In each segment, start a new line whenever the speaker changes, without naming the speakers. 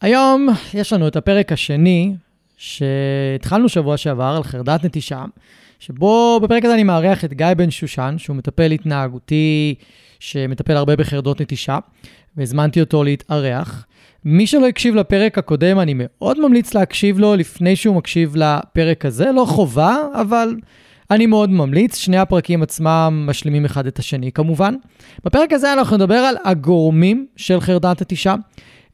היום יש לנו את הפרק השני, שהתחלנו שבוע שעבר על חרדת נטישה, שבו בפרק הזה אני מארח את גיא בן שושן, שהוא מטפל התנהגותי שמטפל הרבה בחרדות נטישה, והזמנתי אותו להתארח. מי שלא הקשיב לפרק הקודם, אני מאוד ממליץ להקשיב לו לפני שהוא מקשיב לפרק הזה. לא חובה, אבל אני מאוד ממליץ. שני הפרקים עצמם משלימים אחד את השני כמובן. בפרק הזה אנחנו נדבר על הגורמים של חרדת נטישה.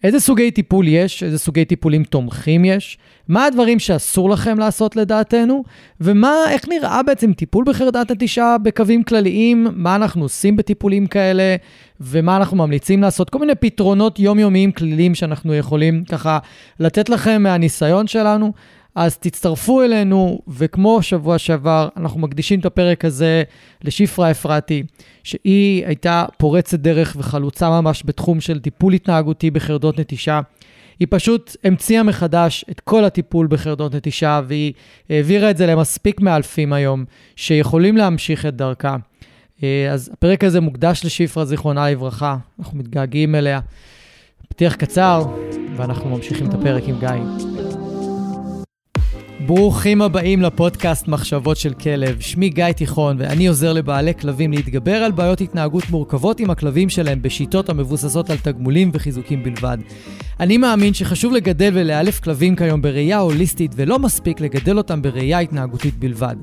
איזה סוגי טיפול יש, איזה סוגי טיפולים תומכים יש, מה הדברים שאסור לכם לעשות לדעתנו, ומה, איך נראה בעצם טיפול בחרדת נטישה בקווים כלליים, מה אנחנו עושים בטיפולים כאלה, ומה אנחנו ממליצים לעשות, כל מיני פתרונות יומיומיים כלליים שאנחנו יכולים ככה לתת לכם מהניסיון שלנו. אז תצטרפו אלינו, וכמו שבוע שעבר, אנחנו מקדישים את הפרק הזה לשפרה אפרתי, שהיא הייתה פורצת דרך וחלוצה ממש בתחום של טיפול התנהגותי בחרדות נטישה. היא פשוט המציאה מחדש את כל הטיפול בחרדות נטישה, והיא העבירה את זה למספיק מאלפים היום, שיכולים להמשיך את דרכה. אה, אז הפרק הזה מוקדש לשפרה, זיכרונה לברכה, אנחנו מתגעגעים אליה. פתיח קצר, ואנחנו ממשיכים את הפרק עם גיא. ברוכים הבאים לפודקאסט מחשבות של כלב. שמי גיא תיכון, ואני עוזר לבעלי כלבים להתגבר על בעיות התנהגות מורכבות עם הכלבים שלהם בשיטות המבוססות על תגמולים וחיזוקים בלבד. אני מאמין שחשוב לגדל ולאלף כלבים כיום בראייה הוליסטית, ולא מספיק לגדל אותם בראייה התנהגותית בלבד.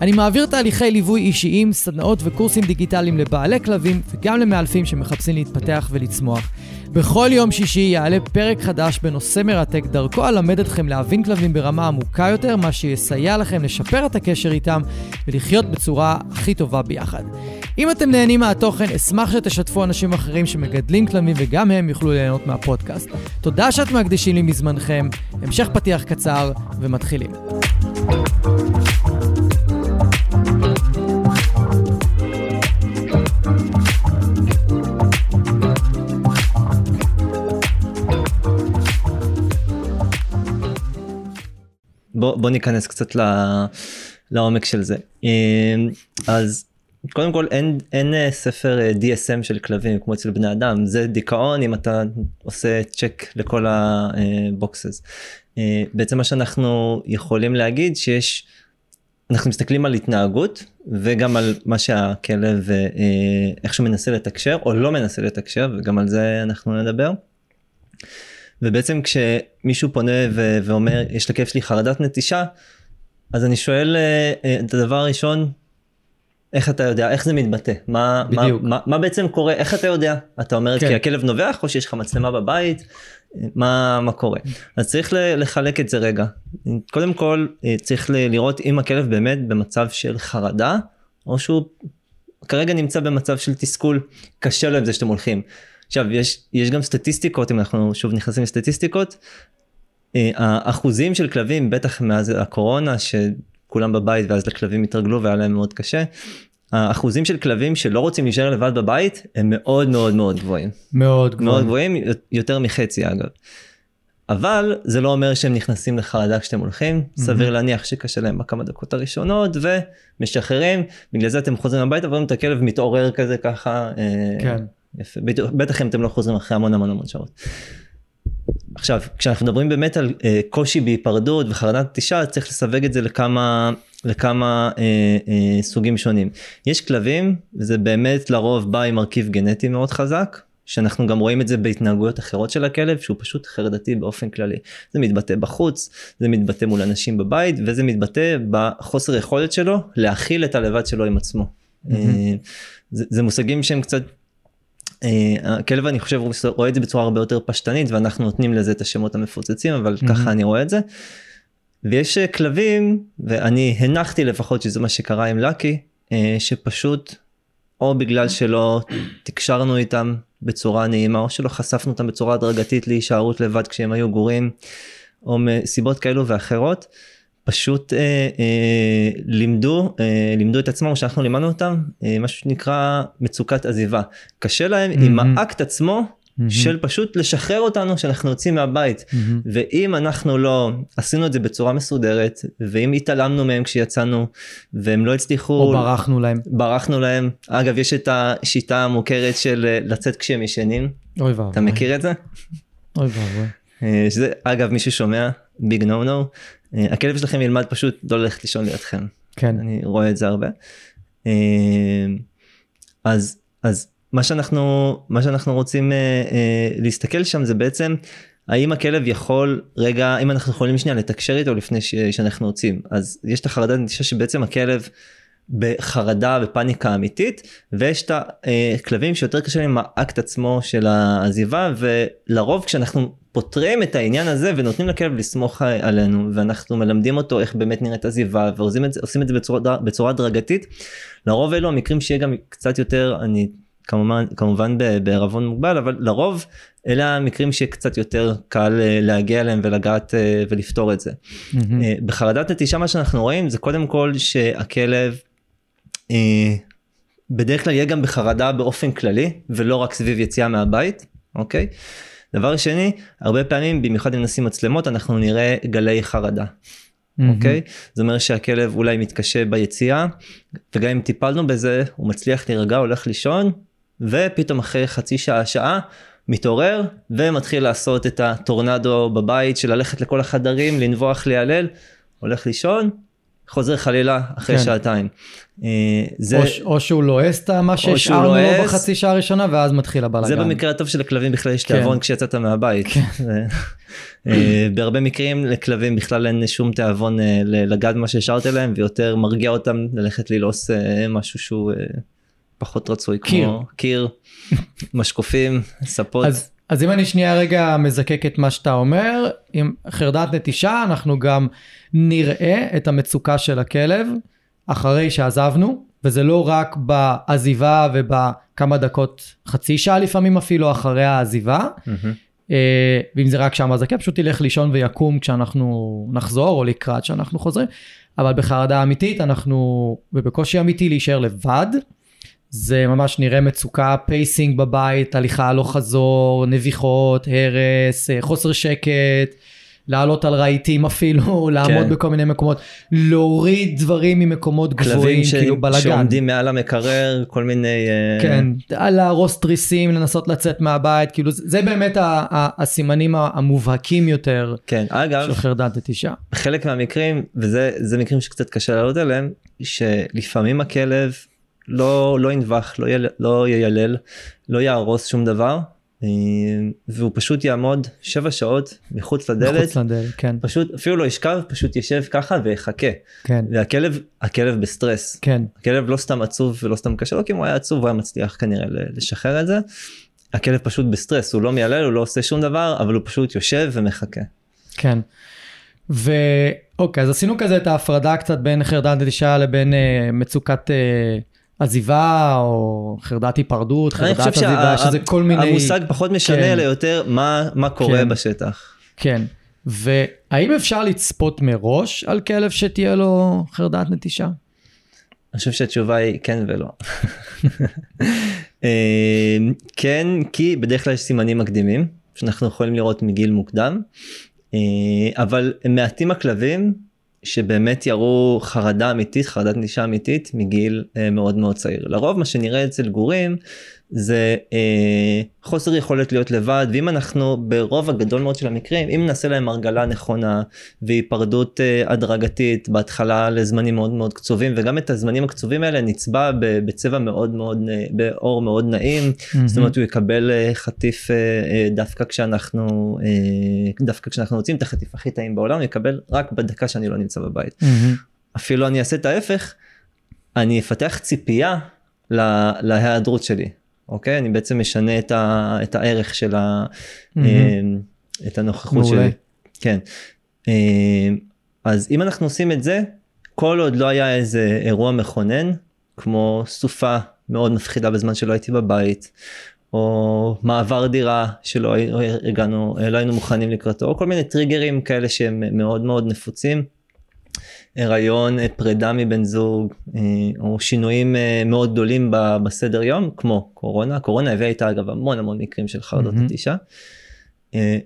אני מעביר תהליכי ליווי אישיים, סדנאות וקורסים דיגיטליים לבעלי כלבים וגם למאלפים שמחפשים להתפתח ולצמוח. בכל יום שישי יעלה פרק חדש בנושא מרתק, דרכו אלמד אתכם להבין כלבים ברמה עמוקה יותר, מה שיסייע לכם לשפר את הקשר איתם ולחיות בצורה הכי טובה ביחד. אם אתם נהנים מהתוכן, אשמח שתשתפו אנשים אחרים שמגדלים כלבים וגם הם יוכלו ליהנות מהפודקאסט. תודה שאתם מקדישים לי מזמנכם, המשך פתיח קצר ומתחילים.
בוא, בוא ניכנס קצת לעומק של זה. אמ, אז קודם כל אין, אין אה, ספר אה, DSM של כלבים כמו אצל בני אדם, זה דיכאון אם אתה עושה צ'ק לכל הבוקסס. אה, בעצם מה שאנחנו יכולים להגיד שיש, אנחנו מסתכלים על התנהגות וגם על מה שהכלב, איך מנסה לתקשר או לא מנסה לתקשר וגם על זה אנחנו נדבר. ובעצם כשמישהו פונה ו- ואומר יש לכיף שלי חרדת נטישה אז אני שואל אה, אה, את הדבר הראשון איך אתה יודע? איך זה מתבטא? מה מה, מה מה בעצם קורה? איך אתה יודע? אתה אומר כן. כי הכלב נובח או שיש לך מצלמה בבית? מה מה קורה? אז צריך לחלק את זה רגע. קודם כל אה, צריך לראות אם הכלב באמת במצב של חרדה או שהוא כרגע נמצא במצב של תסכול קשה לו עם זה שאתם הולכים עכשיו יש יש גם סטטיסטיקות אם אנחנו שוב נכנסים לסטטיסטיקות. אה, האחוזים של כלבים בטח מאז הקורונה שכולם בבית ואז לכלבים התרגלו והיה להם מאוד קשה. האחוזים של כלבים שלא רוצים להישאר לבד בבית הם מאוד מאוד מאוד גבוהים.
מאוד גבוהים.
מאוד גבוהים יותר מחצי אגב. אבל זה לא אומר שהם נכנסים לחרדה כשאתם הולכים, mm-hmm. סביר להניח שקשה להם בכמה דקות הראשונות ומשחררים, בגלל זה אתם חוזרים הביתה ורואים את הכלב מתעורר כזה ככה. אה, כן. יפה, בטח אם אתם לא חוזרים אחרי המון המון המון שעות. עכשיו, כשאנחנו מדברים באמת על אה, קושי בהיפרדות וחרדת נטישה, צריך לסווג את זה לכמה, לכמה אה, אה, סוגים שונים. יש כלבים, וזה באמת לרוב בא עם מרכיב גנטי מאוד חזק, שאנחנו גם רואים את זה בהתנהגויות אחרות של הכלב, שהוא פשוט חרדתי באופן כללי. זה מתבטא בחוץ, זה מתבטא מול אנשים בבית, וזה מתבטא בחוסר יכולת שלו להכיל את הלבד שלו עם עצמו. Mm-hmm. זה, זה מושגים שהם קצת הכלב אני חושב הוא רואה את זה בצורה הרבה יותר פשטנית ואנחנו נותנים לזה את השמות המפוצצים אבל mm-hmm. ככה אני רואה את זה. ויש אה, כלבים ואני הנחתי לפחות שזה מה שקרה עם לקי אה, שפשוט או בגלל שלא תקשרנו איתם בצורה נעימה או שלא חשפנו אותם בצורה הדרגתית להישארות לבד כשהם היו גורים או מסיבות כאלו ואחרות. פשוט אה, אה, לימדו אה, לימדו את עצמם שאנחנו לימדנו אותם אה, משהו שנקרא מצוקת עזיבה קשה להם mm-hmm. עם האקט עצמו mm-hmm. של פשוט לשחרר אותנו שאנחנו יוצאים מהבית mm-hmm. ואם אנחנו לא עשינו את זה בצורה מסודרת ואם התעלמנו מהם כשיצאנו והם לא הצליחו
או ברחנו להם
ברחנו להם אגב יש את השיטה המוכרת של אה, לצאת כשהם ישנים
אוי ואבוי
אתה מכיר את זה?
אוי ואבוי.
אה, שזה אגב מי ששומע ביג נו נו הכלב שלכם ילמד פשוט לא ללכת לישון לידכם
כן.
אני רואה את זה הרבה. אה, אז אז מה שאנחנו מה שאנחנו רוצים אה, להסתכל שם זה בעצם האם הכלב יכול רגע אם אנחנו יכולים שנייה לתקשר איתו לפני ש, שאנחנו רוצים אז יש את החרדת נטישה שבעצם הכלב בחרדה ופאניקה אמיתית ויש את הכלבים שיותר קשה עם האקט עצמו של העזיבה ולרוב כשאנחנו פותרים את העניין הזה ונותנים לכלב לסמוך עלינו ואנחנו מלמדים אותו איך באמת נראית עזיבה ועושים את זה, את זה בצורה, בצורה הדרגתית לרוב אלו המקרים שיהיה גם קצת יותר אני כמובן כמובן בערבון מוגבל אבל לרוב אלה המקרים שקצת יותר קל אה, להגיע אליהם ולגעת אה, ולפתור את זה. Mm-hmm. בחרדת נטישה מה שאנחנו רואים זה קודם כל שהכלב בדרך כלל יהיה גם בחרדה באופן כללי ולא רק סביב יציאה מהבית אוקיי. דבר שני הרבה פעמים במיוחד אם נשים מצלמות אנחנו נראה גלי חרדה. אוקיי? Mm-hmm. Okay? זה אומר שהכלב אולי מתקשה ביציאה וגם אם טיפלנו בזה הוא מצליח להירגע הולך לישון ופתאום אחרי חצי שעה שעה מתעורר ומתחיל לעשות את הטורנדו בבית של ללכת לכל החדרים לנבוח להיעלל הולך לישון חוזר חלילה אחרי כן. שעתיים.
אה, זה... או, או שהוא לועס את מה שהשארנו לו בחצי שעה הראשונה ואז מתחיל הבלאגן.
זה במקרה הטוב של הכלבים בכלל יש כן. תיאבון כשיצאת מהבית. כן. אה, בהרבה מקרים לכלבים בכלל אין שום תיאבון אה, לגעת מה שהשארת להם ויותר מרגיע אותם ללכת ללעוס משהו שהוא פחות רצוי
קיר.
כמו קיר, משקופים, ספות.
אז, אז אם אני שנייה רגע מזקק את מה שאתה אומר, עם חרדת נטישה אנחנו גם נראה את המצוקה של הכלב אחרי שעזבנו, וזה לא רק בעזיבה ובכמה דקות, חצי שעה לפעמים אפילו אחרי העזיבה. Mm-hmm. ואם זה רק שם אז הכלב פשוט ילך לישון ויקום כשאנחנו נחזור או לקראת שאנחנו חוזרים. אבל בחרדה אמיתית אנחנו, ובקושי אמיתי להישאר לבד, זה ממש נראה מצוקה, pacing בבית, הליכה הלוך חזור, נביחות, הרס, אה, חוסר שקט, לעלות על רהיטים אפילו, לעמוד כן. בכל מיני מקומות, להוריד דברים ממקומות גבוהים, ש... כאילו בלאגן.
כלבים שעומדים מעל המקרר, כל מיני...
אה, כן, להרוס תריסים, לנסות לצאת מהבית, כאילו זה באמת הסימנים המובהקים יותר
כן, אגב,
של חרדת נטישה.
חלק מהמקרים, וזה מקרים שקצת קשה לעלות עליהם, שלפעמים הכלב לא, לא ינבח, לא, יל, לא יילל, לא יהרוס שום דבר, אה, והוא פשוט יעמוד שבע שעות מחוץ לדלת,
מחוץ לדלת, כן.
פשוט אפילו לא ישכב, פשוט ישב ככה ויחכה.
כן.
והכלב, הכלב בסטרס.
כן.
הכלב לא סתם עצוב ולא סתם קשה לו, כי אם הוא היה עצוב הוא היה מצליח כנראה לשחרר את זה. הכלב פשוט בסטרס, הוא לא מיילל, הוא לא עושה שום דבר, אבל הוא פשוט יושב ומחכה.
כן. ואוקיי, אז עשינו כזה את ההפרדה קצת בין חרדת נטישה לבין אה, מצוקת אה, עזיבה או חרדת היפרדות, חרדת עזיבה, שזה כל מיני...
המושג פחות משנה, כן. אלא יותר מה, מה קורה כן. בשטח.
כן, והאם אפשר לצפות מראש על כלב שתהיה לו חרדת נטישה?
אני חושב שהתשובה היא כן ולא. אה, כן, כי בדרך כלל יש סימנים מקדימים, שאנחנו יכולים לראות מגיל מוקדם, אה, אבל מעטים הכלבים שבאמת יראו חרדה אמיתית, חרדת נטישה אמיתית מגיל אה, מאוד מאוד צעיר. לרוב מה שנראה אצל גורים זה אה, חוסר יכולת להיות לבד ואם אנחנו ברוב הגדול מאוד של המקרים אם נעשה להם הרגלה נכונה והיפרדות אה, הדרגתית בהתחלה לזמנים מאוד מאוד קצובים וגם את הזמנים הקצובים האלה נצבע בצבע מאוד מאוד באור מאוד נעים mm-hmm. זאת אומרת הוא יקבל אה, חטיף אה, אה, דווקא כשאנחנו אה, דווקא כשאנחנו רוצים את החטיף הכי טעים בעולם הוא יקבל רק בדקה שאני לא נמצא בבית. Mm-hmm. אפילו אני אעשה את ההפך אני אפתח ציפייה להיעדרות שלי אוקיי? אני בעצם משנה את, ה, את הערך של ה... Mm-hmm. את הנוכחות מעולה. שלי. כן. אה, אז אם אנחנו עושים את זה, כל עוד לא היה איזה אירוע מכונן, כמו סופה מאוד מפחידה בזמן שלא הייתי בבית, או מעבר דירה שלא הגענו, לא היינו מוכנים לקראתו, או כל מיני טריגרים כאלה שהם מאוד מאוד נפוצים. הריון, אה, פרידה מבן זוג, אה, או שינויים אה, מאוד גדולים בסדר יום, כמו קורונה. קורונה הביאה איתה אגב המון המון מקרים של חרדות mm-hmm. נטישה.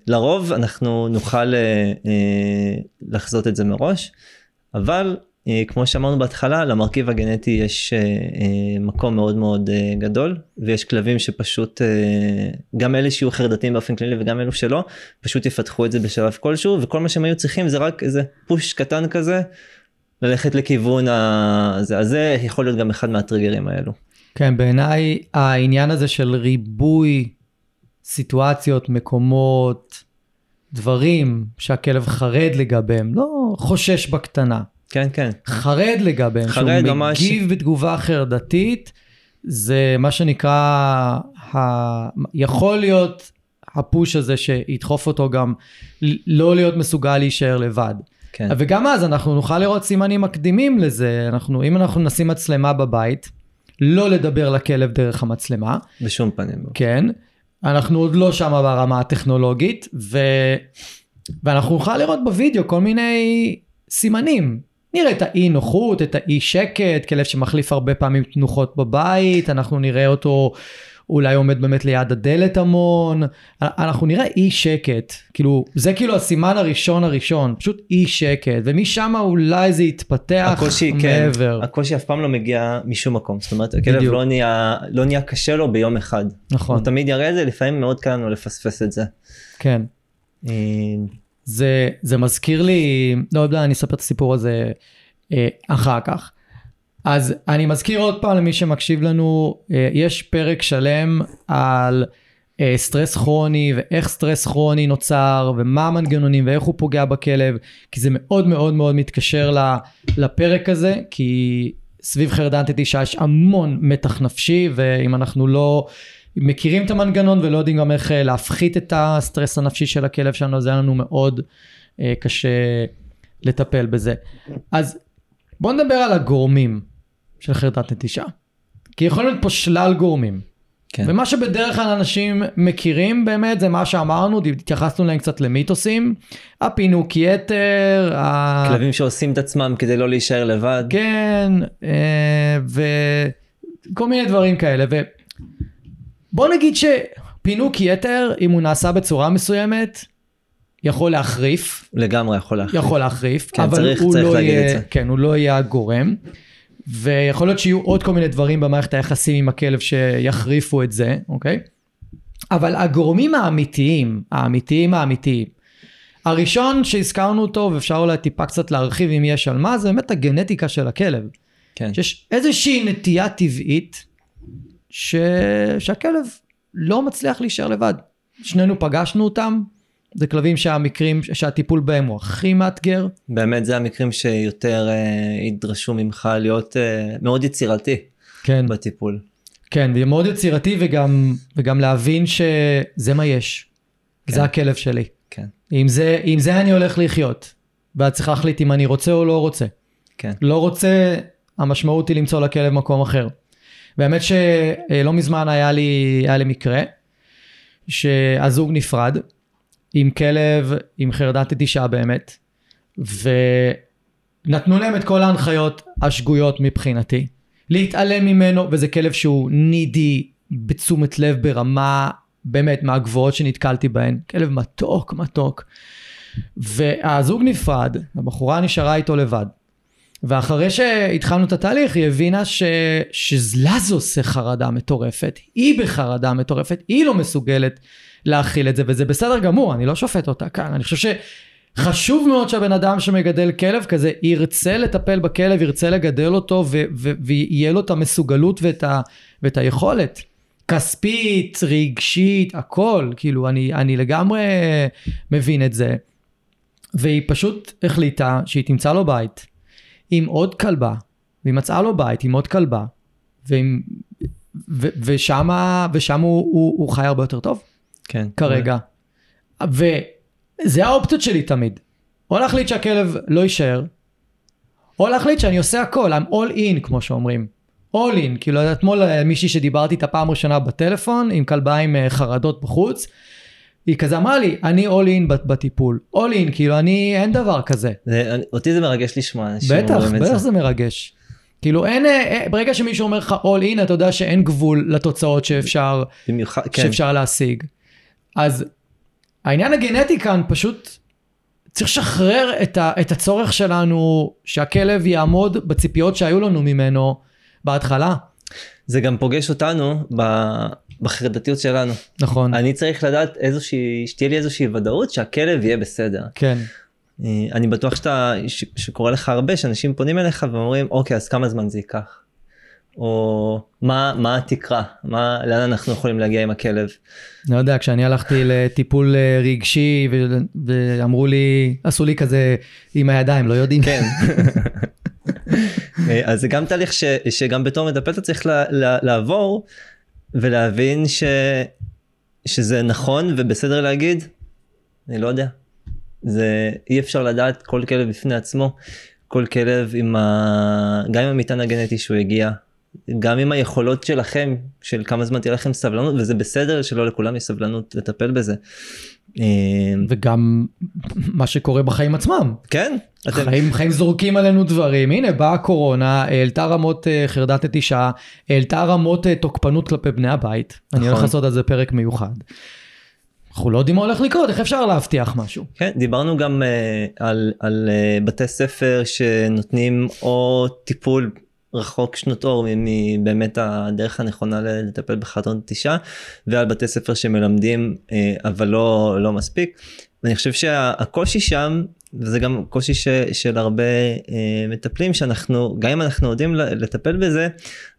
לרוב אנחנו נוכל לחזות את זה מראש, אבל כמו שאמרנו בהתחלה, למרכיב הגנטי יש אה, אה, מקום מאוד מאוד אה, גדול, ויש כלבים שפשוט, אה, גם אלה שיהיו חרדתיים באופן כללי וגם אלו שלא, פשוט יפתחו את זה בשלב כלשהו, וכל מה שהם היו צריכים זה רק איזה פוש קטן כזה, ללכת לכיוון הזה, אז זה יכול להיות גם אחד מהטריגרים האלו.
כן, בעיניי העניין הזה של ריבוי סיטואציות, מקומות, דברים שהכלב חרד לגביהם, לא חושש בקטנה,
כן, כן.
חרד לגביהם,
חרד
שהוא
ממש.
מגיב בתגובה חרדתית, זה מה שנקרא, ה... יכול להיות הפוש הזה שידחוף אותו גם לא להיות מסוגל להישאר לבד.
כן.
וגם אז אנחנו נוכל לראות סימנים מקדימים לזה, אנחנו, אם אנחנו נשים מצלמה בבית, לא לדבר לכלב דרך המצלמה,
בשום פנים.
כן, אנחנו עוד לא שם ברמה הטכנולוגית, ו... ואנחנו נוכל לראות בווידאו כל מיני סימנים. נראה את האי נוחות, את האי שקט, כלב שמחליף הרבה פעמים תנוחות בבית, אנחנו נראה אותו אולי עומד באמת ליד הדלת המון, אנחנו נראה אי שקט, כאילו, זה כאילו הסימן הראשון הראשון, פשוט אי שקט, ומשם אולי זה יתפתח
הקושי, כן,
מעבר.
הקושי אף פעם לא מגיע משום מקום, זאת אומרת, הכלב. לא נהיה, לא נהיה קשה לו ביום אחד.
נכון,
הוא תמיד יראה את זה, לפעמים מאוד קל לנו לפספס את זה.
כן. זה, זה מזכיר לי, לא יודע, אני אספר את הסיפור הזה אה, אחר כך. אז אני מזכיר עוד פעם למי שמקשיב לנו, אה, יש פרק שלם על אה, סטרס כרוני ואיך סטרס כרוני נוצר ומה המנגנונים ואיך הוא פוגע בכלב, כי זה מאוד מאוד מאוד מתקשר לפרק הזה, כי סביב חרדת נטישה יש המון מתח נפשי, ואם אנחנו לא מכירים את המנגנון ולא יודעים גם איך אה, להפחית את הסטרס הנפשי של הכלב שלנו, זה יהיה לנו מאוד אה, קשה לטפל בזה. אז בואו נדבר על הגורמים של חרדת נטישה. כי יכולים להיות פה שלל גורמים.
כן.
ומה שבדרך כלל אנשים מכירים באמת זה מה שאמרנו, התייחסנו להם קצת למיתוסים, הפינוק יתר, ה...
כלבים שעושים את עצמם כדי לא להישאר לבד.
כן, אה, וכל מיני דברים כאלה. ובוא נגיד שפינוק יתר, אם הוא נעשה בצורה מסוימת, יכול להחריף,
לגמרי יכול להחליט.
יכול להחריף,
כן,
אבל
צריך-
הוא
צריך
לא
להגיד
יהיה,
את זה.
כן, הוא לא יהיה הגורם. ויכול להיות שיהיו עוד כל מיני דברים במערכת היחסים עם הכלב שיחריפו את זה, אוקיי? אבל הגורמים האמיתיים, האמיתיים האמיתיים, הראשון שהזכרנו אותו, ואפשר אולי טיפה קצת להרחיב אם יש על מה, זה באמת הגנטיקה של הכלב.
כן.
שיש איזושהי נטייה טבעית ש... שהכלב לא מצליח להישאר לבד. שנינו פגשנו אותם, זה כלבים שהמקרים, שהטיפול בהם הוא הכי מאתגר.
באמת זה המקרים שיותר אה, ידרשו ממך להיות אה, מאוד יצירתי
כן,
בטיפול.
כן, והיא מאוד יצירתי וגם, וגם להבין שזה מה יש.
כן.
זה הכלב שלי.
כן.
עם זה, עם זה אני הולך לחיות. ואת צריכה להחליט אם אני רוצה או לא רוצה.
כן.
לא רוצה, המשמעות היא למצוא לכלב מקום אחר. והאמת שלא מזמן היה לי, היה לי מקרה שהזוג נפרד עם כלב עם חרדת נטישה באמת, ונתנו להם את כל ההנחיות השגויות מבחינתי. להתעלם ממנו, וזה כלב שהוא נידי בתשומת לב ברמה באמת מהגבוהות שנתקלתי בהן. כלב מתוק מתוק. והזוג נפרד, הבחורה נשארה איתו לבד. ואחרי שהתחלנו את התהליך היא הבינה ש... שלה זה עושה חרדה מטורפת, היא בחרדה מטורפת, היא לא מסוגלת להכיל את זה וזה בסדר גמור, אני לא שופט אותה כאן, אני חושב שחשוב מאוד שהבן אדם שמגדל כלב כזה ירצה לטפל בכלב, ירצה לגדל אותו ו... ו... ויהיה לו את המסוגלות ואת, ה... ואת היכולת. כספית, רגשית, הכל, כאילו אני, אני לגמרי מבין את זה. והיא פשוט החליטה שהיא תמצא לו בית עם עוד כלבה, והיא מצאה לו בית עם עוד כלבה, ועם, ו, ושמה, ושם הוא, הוא, הוא חי הרבה יותר טוב
כן.
כרגע. וזה האופציות שלי תמיד. או להחליט שהכלב לא יישאר, או להחליט שאני עושה הכל, I'm all in כמו שאומרים. all in, כאילו אתמול מישהי שדיברתי איתה פעם ראשונה בטלפון, עם כלבה עם אה, חרדות בחוץ, היא כזה אמרה לי, אני all in בת- בטיפול. all in, כאילו אני, אין דבר כזה.
זה, אותי זה מרגש לשמוע
בטח, בטח
זה.
מרגש. כאילו אין, אה, ברגע שמישהו אומר לך all in, אתה יודע שאין גבול לתוצאות שאפשר,
במיוחד, כן.
שאפשר להשיג. אז העניין הגנטי כאן פשוט צריך לשחרר את, ה, את הצורך שלנו שהכלב יעמוד בציפיות שהיו לנו ממנו בהתחלה.
זה גם פוגש אותנו ב- בחרדתיות שלנו.
נכון.
אני צריך לדעת איזושהי, שתהיה לי איזושהי ודאות שהכלב יהיה בסדר.
כן.
אה, אני בטוח שאתה, ש- שקורה לך הרבה שאנשים פונים אליך ואומרים אוקיי אז כמה זמן זה ייקח. או מה, מה התקרה, מה, לאן אנחנו יכולים להגיע עם הכלב.
לא יודע, כשאני הלכתי לטיפול אה, רגשי ו- ואמרו לי, עשו לי כזה עם הידיים, לא יודעים.
כן. אה, אז זה גם תהליך ש, שגם בתור מטפל אתה צריך לה, לה, לעבור ולהבין ש, שזה נכון ובסדר להגיד, אני לא יודע. זה אי אפשר לדעת כל כלב בפני עצמו, כל כלב עם ה... גם עם המטען הגנטי שהוא הגיע, גם עם היכולות שלכם, של כמה זמן תהיה לכם סבלנות, וזה בסדר שלא לכולם יש סבלנות לטפל בזה. אה,
וגם מה שקורה בחיים עצמם.
כן, אתם,
חיים, חיים זורקים עלינו דברים, הנה באה הקורונה, העלתה רמות אה, חרדת נטישה, העלתה רמות אה, תוקפנות כלפי בני הבית. אני הולך
נכון.
לעשות על זה פרק מיוחד. אנחנו לא יודעים מה הולך לקרות, איך אפשר להבטיח משהו?
כן, דיברנו גם uh, על, על uh, בתי ספר שנותנים או טיפול רחוק שנות אור מבאמת הדרך הנכונה לטפל בחרדות נטישה ועל בתי ספר שמלמדים uh, אבל לא, לא מספיק. ואני חושב שהקושי שם וזה גם קושי ש, של הרבה uh, מטפלים שאנחנו גם אם אנחנו יודעים לטפל בזה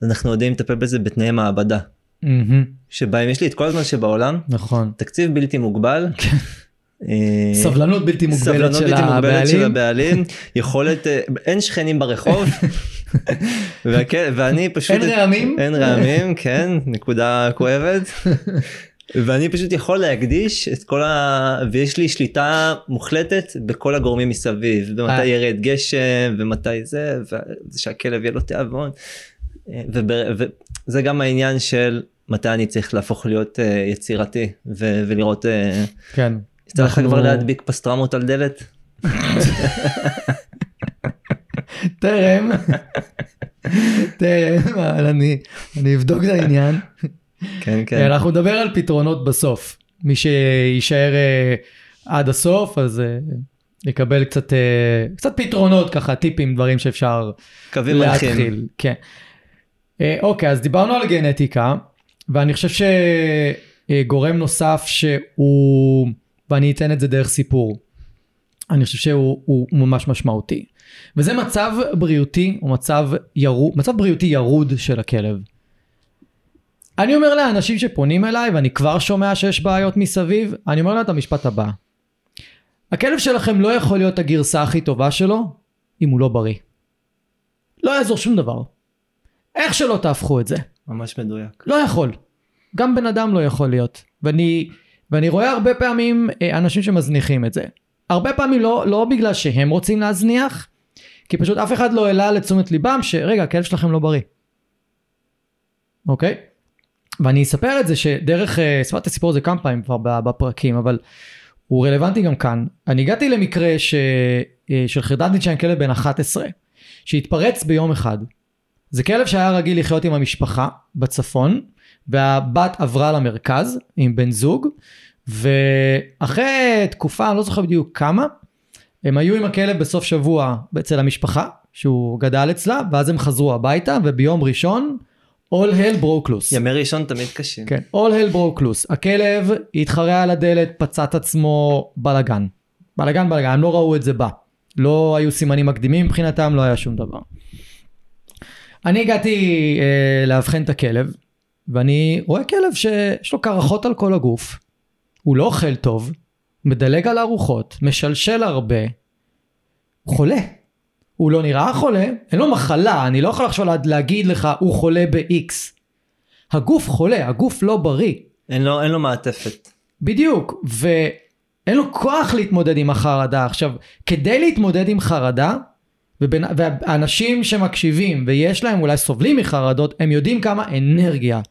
אנחנו יודעים לטפל בזה בתנאי מעבדה
מהמם,
שבהם יש לי את כל הזמן שבעולם
נכון.
תקציב בלתי מוגבל. אה,
סבלנות בלתי מוגבלת
סבלנות
של
בלתי מוגבלת של
הבעלים.
יכולת, אה, אין שכנים ברחוב, ואני פשוט,
אין רעמים?
אין רעמים, כן, נקודה כואבת, ואני פשוט יכול להקדיש את כל ה... ויש לי שליטה מוחלטת בכל הגורמים מסביב,
אה.
ומתי ירד גשם, ומתי זה, ושהכלב יהיה לו תיאבון, אה, וזה גם העניין של מתי אני צריך להפוך להיות אה, יצירתי, ולראות... אה,
כן. אנחנו-
כבר להדביק פסטרמות על דלת?
טרם, טרם, אבל אני, אני אבדוק את העניין.
כן כן.
אנחנו נדבר על פתרונות בסוף. מי שיישאר אה, עד הסוף, אז אה, יקבל קצת, אה, קצת פתרונות, ככה טיפים, דברים שאפשר
קווים.
להתחיל. כן. אה, אוקיי, אז דיברנו על גנטיקה, ואני חושב שגורם נוסף שהוא, ואני אתן את זה דרך סיפור, אני חושב שהוא הוא ממש משמעותי. וזה מצב בריאותי, או מצב, ירוד, מצב בריאותי ירוד של הכלב. אני אומר לאנשים שפונים אליי, ואני כבר שומע שיש בעיות מסביב, אני אומר להם את המשפט הבא. הכלב שלכם לא יכול להיות הגרסה הכי טובה שלו, אם הוא לא בריא. לא יעזור שום דבר. איך שלא תהפכו את זה.
ממש מדויק.
לא יכול. גם בן אדם לא יכול להיות. ואני, ואני רואה הרבה פעמים אה, אנשים שמזניחים את זה. הרבה פעמים לא, לא בגלל שהם רוצים להזניח, כי פשוט אף אחד לא העלה לתשומת ליבם שרגע, הכלב שלכם לא בריא. אוקיי? ואני אספר את זה שדרך, אה, סיפרתי את הסיפור הזה כמה פעמים כבר בפרקים, אבל הוא רלוונטי גם כאן. אני הגעתי למקרה ש, אה, של חרדת ניטשה עם כלב בן 11, שהתפרץ ביום אחד. זה כלב שהיה רגיל לחיות עם המשפחה בצפון, והבת עברה למרכז עם בן זוג, ואחרי תקופה, אני לא זוכר בדיוק כמה, הם היו עם הכלב בסוף שבוע אצל המשפחה, שהוא גדל אצלה, ואז הם חזרו הביתה, וביום ראשון, all hell broke loose.
ימי ראשון תמיד קשים.
כן, all hell broke loose. הכלב התחרע על הדלת, פצע את עצמו, בלאגן. בלאגן בלאגן, הם לא ראו את זה בא. לא היו סימנים מקדימים מבחינתם, לא היה שום דבר. אני הגעתי אה, לאבחן את הכלב, ואני רואה כלב שיש לו קרחות על כל הגוף, הוא לא אוכל טוב, מדלג על ארוחות, משלשל הרבה, הוא חולה. הוא לא נראה חולה, אין לו מחלה, אני לא יכול עכשיו לה- להגיד לך הוא חולה ב-X. הגוף חולה, הגוף לא בריא.
אין לו, אין לו מעטפת.
בדיוק, ואין לו כוח להתמודד עם החרדה. עכשיו, כדי להתמודד עם חרדה, ובין, והאנשים שמקשיבים ויש להם אולי סובלים מחרדות, הם יודעים כמה אנרגיה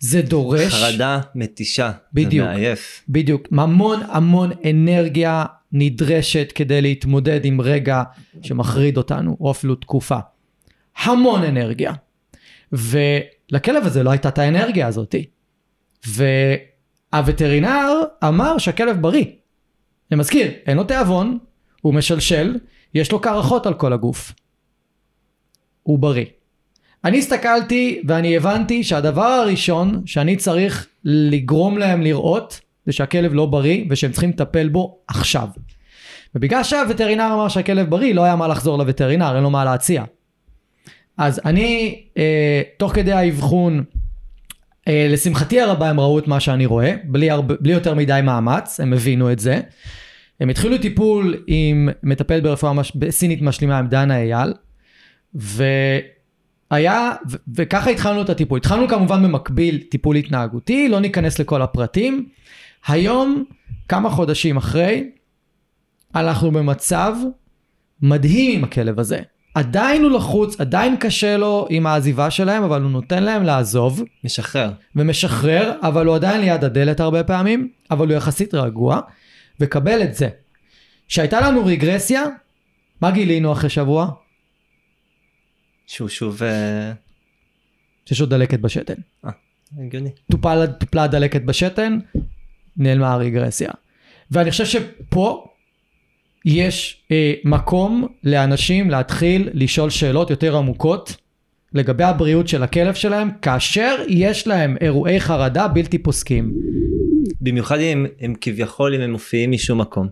זה דורש.
חרדה מתישה.
בדיוק.
זה מעייף.
בדיוק, המון המון אנרגיה נדרשת כדי להתמודד עם רגע שמחריד אותנו, או אפילו תקופה. המון אנרגיה. ולכלב הזה לא הייתה את האנרגיה הזאתי. והווטרינר אמר שהכלב בריא. אני מזכיר, אין לו תיאבון, הוא משלשל, יש לו קרחות על כל הגוף. הוא בריא. אני הסתכלתי ואני הבנתי שהדבר הראשון שאני צריך לגרום להם לראות זה שהכלב לא בריא ושהם צריכים לטפל בו עכשיו. ובגלל שהווטרינר אמר שהכלב בריא לא היה מה לחזור לווטרינר, אין לו מה להציע. אז אני, אה, תוך כדי האבחון, אה, לשמחתי הרבה הם ראו את מה שאני רואה, בלי, הרבה, בלי יותר מדי מאמץ, הם הבינו את זה. הם התחילו טיפול עם מטפל ברפואה מש... סינית משלימה עם דנה אייל, והיה, ו... וככה התחלנו את הטיפול. התחלנו כמובן במקביל טיפול התנהגותי, לא ניכנס לכל הפרטים. היום, כמה חודשים אחרי, אנחנו במצב מדהים עם הכלב הזה. עדיין הוא לחוץ, עדיין קשה לו עם העזיבה שלהם, אבל הוא נותן להם לעזוב.
משחרר.
ומשחרר, אבל הוא עדיין ליד הדלת הרבה פעמים, אבל הוא יחסית רגוע, וקבל את זה. שהייתה לנו רגרסיה, מה גילינו אחרי שבוע?
שהוא שוב... אה,
שיש עוד דלקת בשתן.
אה, הגיוני.
טופלה, טופלה דלקת בשתן, נעלמה הרגרסיה. ואני חושב שפה יש אה, מקום לאנשים להתחיל לשאול שאלות יותר עמוקות לגבי הבריאות של הכלב שלהם, כאשר יש להם אירועי חרדה בלתי פוסקים.
במיוחד אם הם כביכול אם הם מופיעים משום מקום.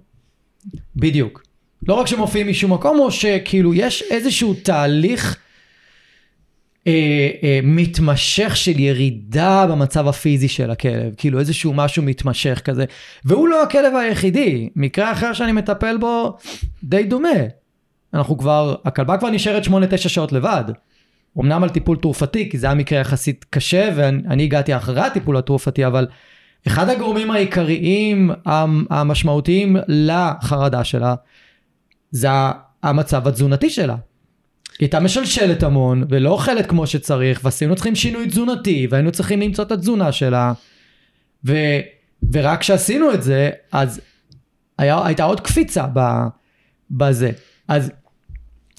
בדיוק. לא רק שמופיעים משום מקום, או שכאילו יש איזשהו תהליך אה, אה, מתמשך של ירידה במצב הפיזי של הכלב, כאילו איזשהו משהו מתמשך כזה, והוא לא הכלב היחידי, מקרה אחר שאני מטפל בו די דומה. אנחנו כבר, הכלבה כבר נשארת 8-9 שעות לבד. אמנם על טיפול תרופתי, כי זה היה מקרה יחסית קשה, ואני הגעתי אחרי הטיפול התרופתי, אבל אחד הגורמים העיקריים המשמעותיים לחרדה שלה, זה המצב התזונתי שלה. היא הייתה משלשלת המון, ולא אוכלת כמו שצריך, ועשינו צריכים שינוי תזונתי, והיינו צריכים למצוא את התזונה שלה. ו, ורק כשעשינו את זה, אז היה, הייתה עוד קפיצה בזה. אז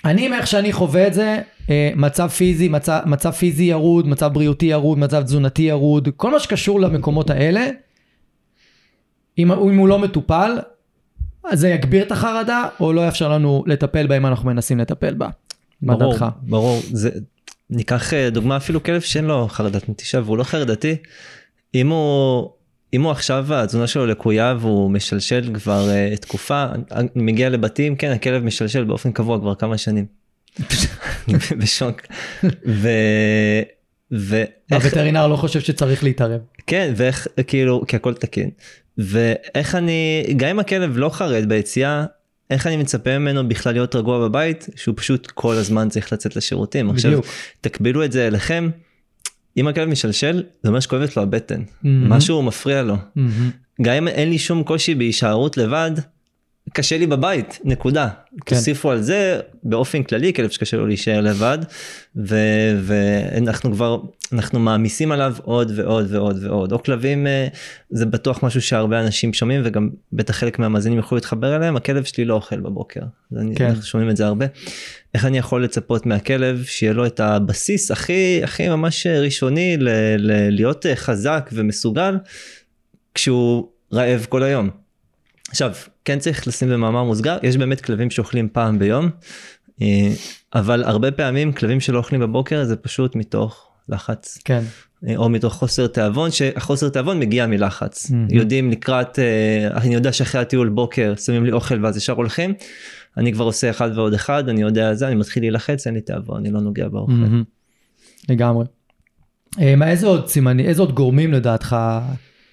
אני, מאיך שאני חווה את זה, אה, מצב פיזי, מצב, מצב פיזי ירוד, מצב בריאותי ירוד, מצב תזונתי ירוד, כל מה שקשור למקומות האלה, אם, אם הוא לא מטופל, אז זה יגביר את החרדה, או לא יאפשר לנו לטפל בה אם אנחנו מנסים לטפל בה. מה דעתך?
ברור, זה, ניקח אה, דוגמה אפילו כלב שאין לו חרדת נטישה והוא לא חרדתי, אם הוא, אם הוא עכשיו התזונה שלו לקויה והוא משלשל כבר uh, תקופה, אני מגיע לבתים, כן, הכלב משלשל באופן קבוע כבר כמה שנים. בשוק. ו...
ואיך... הווטרינר לא חושב שצריך להתערב.
כן, ואיך, כאילו, כי הכל תקין. ואיך אני, גם אם הכלב לא חרד ביציאה, איך אני מצפה ממנו בכלל להיות רגוע בבית, שהוא פשוט כל הזמן צריך לצאת לשירותים. בדיוק. עכשיו, תקבלו את זה אליכם, אם הכלב משלשל, זה אומר שכואבת לו הבטן, mm-hmm. משהו מפריע לו. Mm-hmm. גם אם אין לי שום קושי בהישארות לבד, קשה לי בבית, נקודה. כן. תוסיפו על זה באופן כללי כלב שקשה לו להישאר לבד, ו, ואנחנו כבר, אנחנו מעמיסים עליו עוד ועוד ועוד ועוד. או כלבים, אה, זה בטוח משהו שהרבה אנשים שומעים, וגם בטח חלק מהמאזינים יוכלו להתחבר אליהם, הכלב שלי לא אוכל בבוקר. כן. אנחנו שומעים את זה הרבה. איך אני יכול לצפות מהכלב שיהיה לו את הבסיס הכי, הכי ממש ראשוני ל, ל, להיות חזק ומסוגל, כשהוא רעב כל היום. עכשיו, כן צריך לשים במאמר מוסגר, יש באמת כלבים שאוכלים פעם ביום, אה, אבל הרבה פעמים כלבים שלא אוכלים בבוקר זה פשוט מתוך לחץ.
כן.
אה, או מתוך חוסר תיאבון, שהחוסר תיאבון מגיע מלחץ. Mm-hmm. יודעים לקראת, אה, אני יודע שאחרי הטיול בוקר שמים לי אוכל ואז ישר הולכים, אני כבר עושה אחד ועוד אחד, אני יודע זה, אני מתחיל להילחץ, אין לי תיאבון, אני לא נוגע באוכל. Mm-hmm.
לגמרי. מה, איזה עוד סימנים, איזה עוד גורמים לדעתך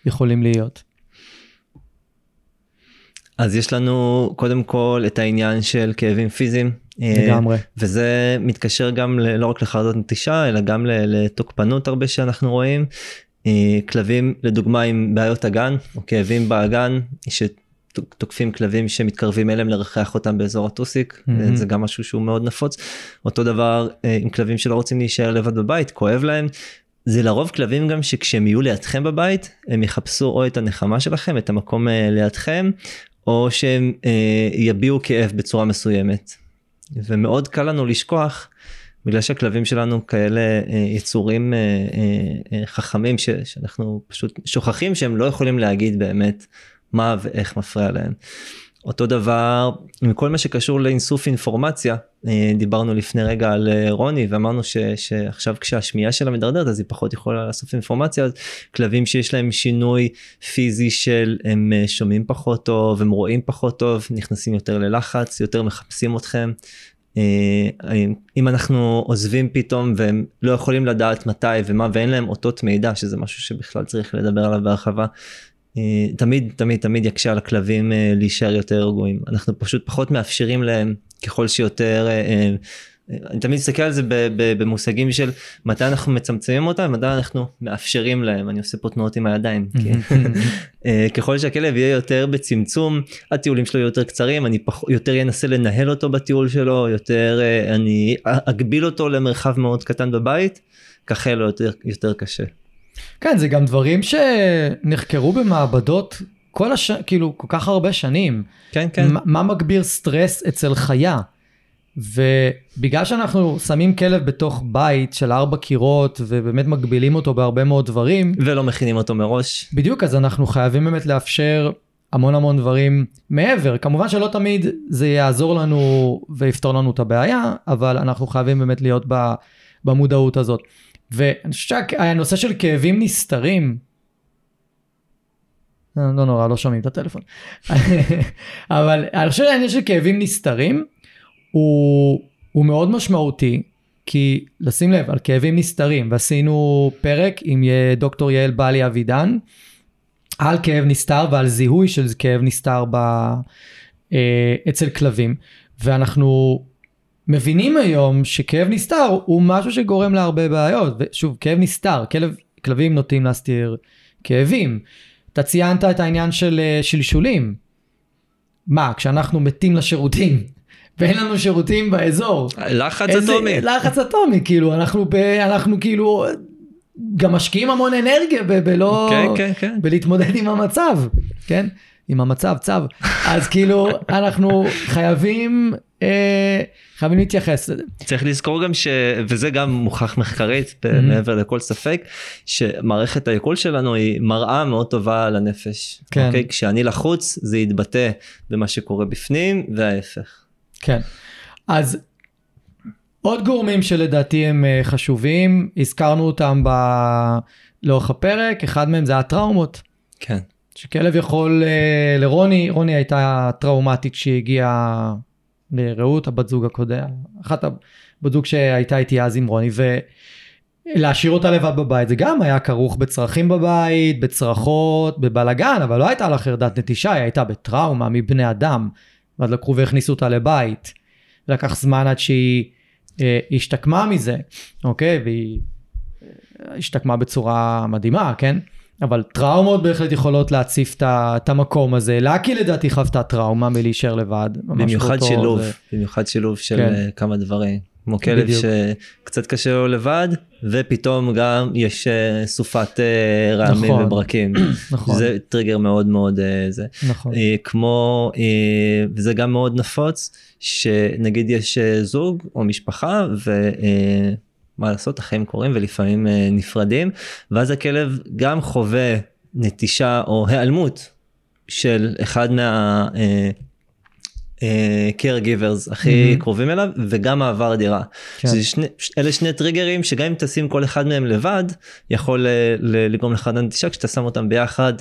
יכולים להיות?
אז יש לנו קודם כל את העניין של כאבים פיזיים.
אה, לגמרי.
וזה מתקשר גם ל, לא רק לחרדות נטישה אלא גם לתוקפנות הרבה שאנחנו רואים. אה, כלבים לדוגמה עם בעיות אגן או כאבים באגן שתוקפים כלבים שמתקרבים אליהם לרחח אותם באזור הטוסיק mm-hmm. זה גם משהו שהוא מאוד נפוץ. אותו דבר עם כלבים שלא רוצים להישאר לבד בבית כואב להם. זה לרוב כלבים גם שכשהם יהיו לידכם בבית הם יחפשו או את הנחמה שלכם את המקום לידכם או שהם אה, יביעו כאב בצורה מסוימת. ומאוד קל לנו לשכוח, בגלל שהכלבים שלנו כאלה אה, יצורים אה, אה, אה, חכמים ש, שאנחנו פשוט שוכחים שהם לא יכולים להגיד באמת מה ואיך מפריע להם. אותו דבר עם כל מה שקשור לאינסוף אינפורמציה. אה, דיברנו לפני רגע על אה, רוני ואמרנו ש, שעכשיו כשהשמיעה שלה מדרדרת אז היא פחות יכולה לאסוף אינפורמציה. אז כלבים שיש להם שינוי פיזי של הם אה, שומעים פחות טוב, הם רואים פחות טוב, נכנסים יותר ללחץ, יותר מחפשים אתכם. אם אנחנו עוזבים פתאום והם לא יכולים לדעת מתי ומה ואין להם אותות מידע שזה משהו שבכלל צריך לדבר עליו בהרחבה תמיד תמיד תמיד יקשה על הכלבים אה, להישאר יותר רגועים אנחנו פשוט פחות מאפשרים להם ככל שיותר אה, אני תמיד מסתכל על זה במושגים של מתי אנחנו מצמצמים אותם מתי אנחנו מאפשרים להם אני עושה פה תנועות עם הידיים ככל שהכלב יהיה יותר בצמצום הטיולים שלו יותר קצרים אני פח, יותר ינסה לנהל אותו בטיול שלו יותר אני אגביל אותו למרחב מאוד קטן בבית ככה יהיה לו יותר, יותר קשה.
כן, זה גם דברים שנחקרו במעבדות כל הש... כאילו, כל כך הרבה שנים.
כן, כן. ما,
מה מגביר סטרס אצל חיה? ובגלל שאנחנו שמים כלב בתוך בית של ארבע קירות ובאמת מגבילים אותו בהרבה מאוד דברים.
ולא מכינים אותו מראש.
בדיוק, אז אנחנו חייבים באמת לאפשר המון המון דברים מעבר. כמובן שלא תמיד זה יעזור לנו ויפתור לנו את הבעיה, אבל אנחנו חייבים באמת להיות במודעות הזאת. ואני חושב שהנושא של כאבים נסתרים, אה, לא נורא, לא שומעים את הטלפון. אבל אני חושב שהעניין של כאבים נסתרים הוא, הוא מאוד משמעותי, כי לשים לב על כאבים נסתרים, ועשינו פרק עם דוקטור יעל בלי אבידן, על כאב נסתר ועל זיהוי של כאב נסתר ב, אה, אצל כלבים, ואנחנו מבינים היום שכאב נסתר הוא משהו שגורם להרבה בעיות. ושוב, כאב נסתר, כלב, כלבים נוטים להסתיר כאבים. אתה ציינת את העניין של אה, שלשולים. מה, כשאנחנו מתים לשירותים ואין לנו שירותים באזור.
לחץ איזה, אטומי.
לחץ אטומי, כאילו, אנחנו, ב, אנחנו כאילו גם משקיעים המון אנרגיה ב, בלא...
כן, כן, כן.
בלהתמודד עם המצב, כן? עם המצב, צו. אז כאילו, אנחנו חייבים... אה, חייבים להתייחס לזה.
צריך לזכור גם ש... וזה גם מוכח מחקרית mm-hmm. מעבר לכל ספק, שמערכת העיכול שלנו היא מראה מאוד טובה לנפש. כן. אוקיי? כשאני לחוץ זה יתבטא במה שקורה בפנים וההפך.
כן. אז עוד גורמים שלדעתי הם אה, חשובים, הזכרנו אותם ב... לאורך הפרק, אחד מהם זה הטראומות.
כן.
שכלב יכול, אה, לרוני, רוני הייתה טראומטית כשהיא הגיעה לרעות, הבת זוג הקודם, אחת הבת זוג שהייתה איתי אז עם רוני, ולהשאיר אותה לבד בבית, זה גם היה כרוך בצרכים בבית, בצרחות, בבלגן, אבל לא הייתה לה חרדת נטישה, היא הייתה בטראומה מבני אדם, ואז לקחו והכניסו אותה לבית. לקח זמן עד שהיא אה, השתקמה מזה, אוקיי? והיא אה, השתקמה בצורה מדהימה, כן? אבל טראומות בהחלט יכולות להציף את המקום הזה. לקי לדעתי חוותה טראומה מלהישאר לבד.
במיוחד שילוב, זה... במיוחד שילוב של כן. אה, כמה דברים. כמו כלב. שקצת קשה לו לבד ופתאום גם יש אה, סופת אה, רעמים נכון, וברקים. נכון. זה טריגר מאוד מאוד זה. נכון. כמו וזה גם מאוד נפוץ שנגיד יש זוג או משפחה ו... מה לעשות החיים קורים ולפעמים אה, נפרדים ואז הכלב גם חווה נטישה או היעלמות של אחד מה... uh, caregivers הכי mm-hmm. קרובים אליו וגם מעבר דירה. כן. שני, אלה שני טריגרים שגם אם תשים כל אחד מהם לבד יכול uh, לגרום לך לנטישה כשאתה שם אותם ביחד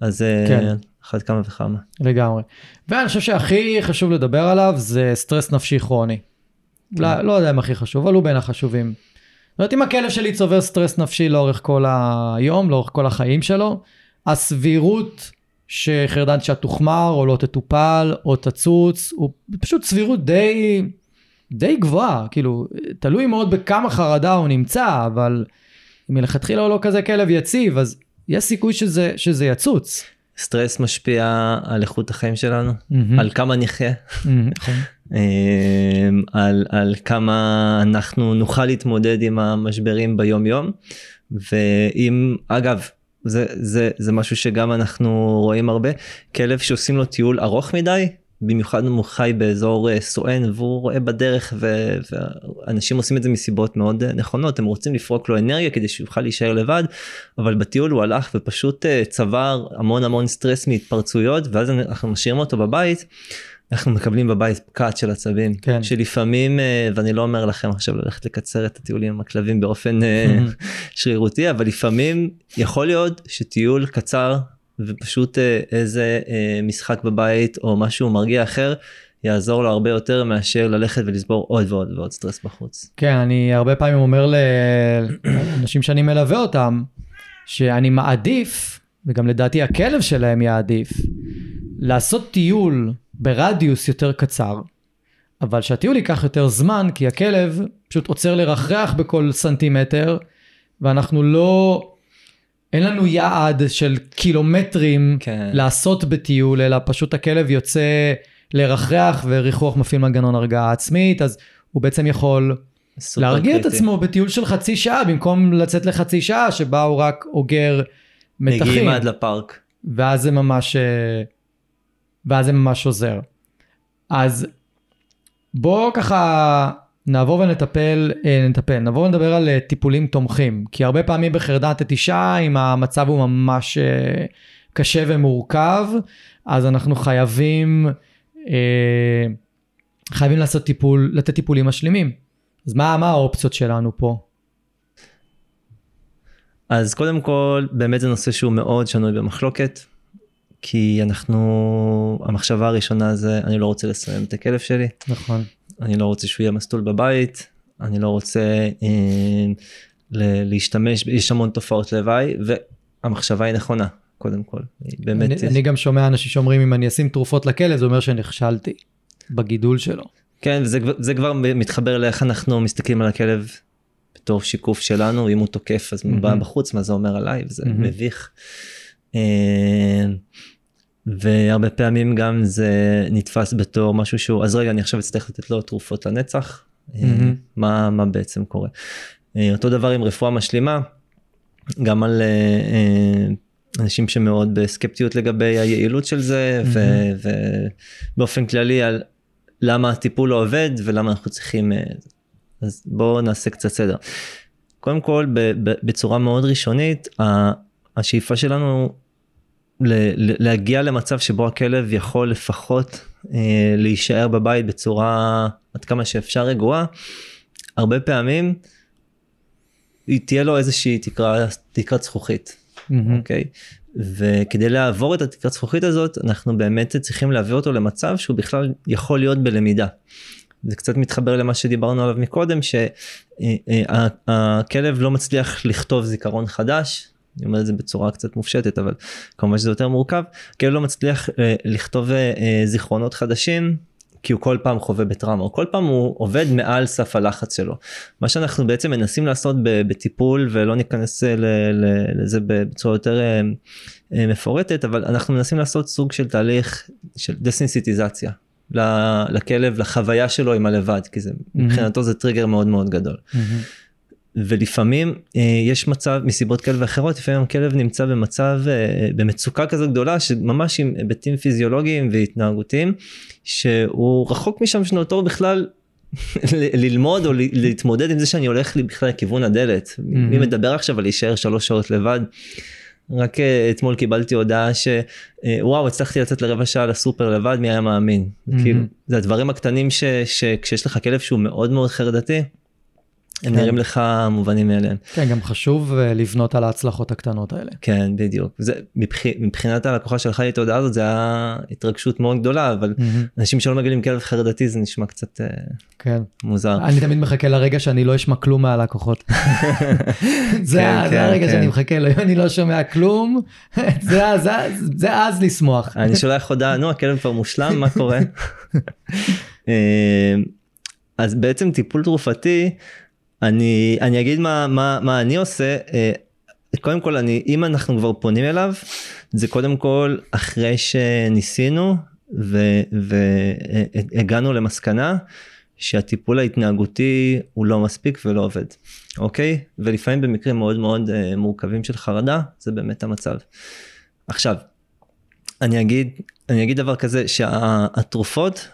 אז כן. אחד כמה וכמה.
לגמרי. ואני חושב שהכי חשוב לדבר עליו זה סטרס נפשי כרוני. לא, לא יודע אם הכי חשוב, אבל הוא בין החשובים. זאת אומרת, אם הכלב שלי צובר סטרס נפשי לאורך כל היום, לאורך כל החיים שלו, הסבירות שחרדן שאת תוחמר או לא תטופל או תצוץ, הוא פשוט סבירות די, די גבוהה, כאילו, תלוי מאוד בכמה חרדה הוא נמצא, אבל מלכתחילה הוא לא כזה כלב יציב, אז יש סיכוי שזה, שזה יצוץ.
סטרס משפיע על איכות החיים שלנו, mm-hmm. על כמה נחיה. Mm-hmm, על, על כמה אנחנו נוכל להתמודד עם המשברים ביום יום. ואם אגב זה זה זה משהו שגם אנחנו רואים הרבה כלב שעושים לו טיול ארוך מדי במיוחד אם הוא חי באזור אה, סואן והוא רואה בדרך ו- ואנשים עושים את זה מסיבות מאוד אה, נכונות הם רוצים לפרוק לו אנרגיה כדי שיוכל להישאר לבד אבל בטיול הוא הלך ופשוט אה, צבר המון המון סטרס מהתפרצויות ואז אנחנו משאירים אותו בבית. אנחנו מקבלים בבית פקעת של עצבים
כן.
שלפעמים ואני לא אומר לכם עכשיו ללכת לקצר את הטיולים עם הכלבים באופן שרירותי אבל לפעמים יכול להיות שטיול קצר ופשוט אה, איזה אה, משחק בבית או משהו מרגיע אחר יעזור לו הרבה יותר מאשר ללכת ולסבור עוד ועוד ועוד סטרס בחוץ.
כן, אני הרבה פעמים אומר לאנשים שאני מלווה אותם, שאני מעדיף, וגם לדעתי הכלב שלהם יעדיף, לעשות טיול ברדיוס יותר קצר, אבל שהטיול ייקח יותר זמן, כי הכלב פשוט עוצר לרחרח בכל סנטימטר, ואנחנו לא אין לנו יעד של קילומטרים כן. לעשות בטיול, אלא פשוט הכלב יוצא לרחרח וריחוח מפעיל מנגנון הרגעה עצמית, אז הוא בעצם יכול להרגיע קריטי. את עצמו בטיול של חצי שעה, במקום לצאת לחצי שעה שבה הוא רק אוגר מתחים.
מגיעים עד לפארק.
ואז זה ממש, אה, ואז זה ממש עוזר. אז בוא ככה נעבור ונטפל, אה, נטפל, נעבור ונדבר על אה, טיפולים תומכים, כי הרבה פעמים בחרדת נטישה, אם המצב הוא ממש אה, קשה ומורכב, אז אנחנו חייבים, חייבים לעשות טיפול, לתת טיפולים משלימים. אז מה, מה האופציות שלנו פה?
אז קודם כל, באמת זה נושא שהוא מאוד שנוי במחלוקת, כי אנחנו, המחשבה הראשונה זה, אני לא רוצה לסיים את הכלב שלי.
נכון.
אני לא רוצה שהוא יהיה מסטול בבית, אני לא רוצה אה, להשתמש, יש המון תופעות לוואי, והמחשבה היא נכונה, קודם כל.
באמת... אני, יש... אני גם שומע אנשים שאומרים, אם אני אשים תרופות לכלב, זה אומר שנכשלתי בגידול שלו.
כן, וזה זה כבר מתחבר לאיך אנחנו מסתכלים על הכלב בתור שיקוף שלנו, אם הוא תוקף אז mm-hmm. בחוץ, מה זה אומר עליי, וזה mm-hmm. מביך. אה, והרבה פעמים גם זה נתפס בתור משהו שהוא אז רגע אני עכשיו אצטרך לתת לו תרופות לנצח mm-hmm. מה מה בעצם קורה. אה, אותו דבר עם רפואה משלימה גם על אה, אנשים שמאוד בסקפטיות לגבי היעילות של זה mm-hmm. ובאופן כללי על למה הטיפול לא עובד ולמה אנחנו צריכים אז בואו נעשה קצת סדר. קודם כל בצורה מאוד ראשונית השאיפה שלנו להגיע למצב שבו הכלב יכול לפחות אה, להישאר בבית בצורה עד כמה שאפשר רגועה, הרבה פעמים תהיה לו איזושהי תקרה, תקרת זכוכית, mm-hmm. אוקיי? וכדי לעבור את התקרת זכוכית הזאת אנחנו באמת צריכים להביא אותו למצב שהוא בכלל יכול להיות בלמידה. זה קצת מתחבר למה שדיברנו עליו מקודם שהכלב אה, אה, לא מצליח לכתוב זיכרון חדש אני אומר את זה בצורה קצת מופשטת אבל כמובן שזה יותר מורכב כאילו לא מצליח אה, לכתוב אה, אה, זיכרונות חדשים כי הוא כל פעם חווה בטראומה או כל פעם הוא עובד מעל סף הלחץ שלו. מה שאנחנו בעצם מנסים לעשות בטיפול ולא ניכנס לזה בצורה יותר מפורטת אבל אנחנו מנסים לעשות סוג של תהליך של דסנסיטיזציה לכלב לחוויה שלו עם הלבד כי זה mm-hmm. מבחינתו זה טריגר מאוד מאוד גדול. Mm-hmm. ולפעמים אה, יש מצב מסיבות כאלה ואחרות לפעמים הכלב נמצא במצב אה, במצוקה כזו גדולה שממש עם היבטים פיזיולוגיים והתנהגותיים שהוא רחוק משם שנות בכלל ללמוד או להתמודד עם זה שאני הולך לי בכלל לכיוון הדלת. Mm-hmm. מי מדבר עכשיו על להישאר שלוש שעות לבד. רק אה, אתמול קיבלתי הודעה שוואו הצלחתי לצאת לרבע שעה לסופר לבד מי היה מאמין. Mm-hmm. כאילו זה הדברים הקטנים שכשיש לך כלב שהוא מאוד מאוד חרדתי הם כן. נראים לך מובנים מאליהם.
כן, גם חשוב אה, לבנות על ההצלחות הקטנות האלה.
כן, בדיוק. זה, מבח... מבחינת הלקוחה שלך לי את ההודעה הזאת, זה היה התרגשות מאוד גדולה, אבל mm-hmm. אנשים שלא מגלים כלב חרדתי זה נשמע קצת אה, כן. מוזר.
אני תמיד מחכה לרגע שאני לא אשמע כלום מהלקוחות. זה, כן, זה כן, הרגע כן. שאני מחכה לו, אם אני לא שומע כלום, זה, זה, זה אז לשמוח.
אני שולח הודעה, נו, הכלב כבר מושלם, מה קורה? אה, אז בעצם טיפול תרופתי, אני אני אגיד מה מה מה אני עושה אה, קודם כל אני אם אנחנו כבר פונים אליו זה קודם כל אחרי שניסינו והגענו למסקנה שהטיפול ההתנהגותי הוא לא מספיק ולא עובד אוקיי ולפעמים במקרים מאוד מאוד אה, מורכבים של חרדה זה באמת המצב. עכשיו אני אגיד, אני אגיד דבר כזה, שהתרופות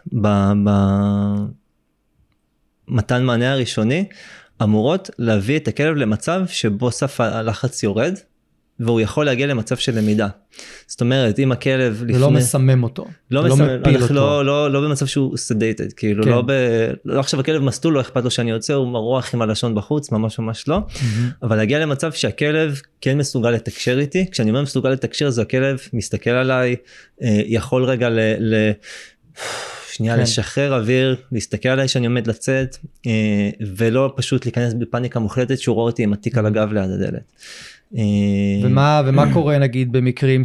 במתן מענה הראשוני אמורות להביא את הכלב למצב שבו סף הלחץ יורד, והוא יכול להגיע למצב של למידה. זאת אומרת, אם הכלב
לפני... ולא מסמם אותו.
לא מסמם, לא מפיל אותו. לא, לא, לא במצב שהוא סדייטד, כאילו כן. לא ב... לא עכשיו הכלב מסטול, לא אכפת לו שאני יוצא, הוא מרוח עם הלשון בחוץ, ממש ממש לא. Mm-hmm. אבל להגיע למצב שהכלב כן מסוגל לתקשר איתי, כשאני אומר מסוגל לתקשר זה הכלב מסתכל עליי, אה, יכול רגע ל... ל... שנייה כן. לשחרר אוויר, להסתכל עליי שאני עומד לצאת, אה, ולא פשוט להיכנס בפאניקה מוחלטת שהוא רואה אותי עם התיק על הגב ליד הדלת.
אה, ומה, ומה קורה נגיד במקרים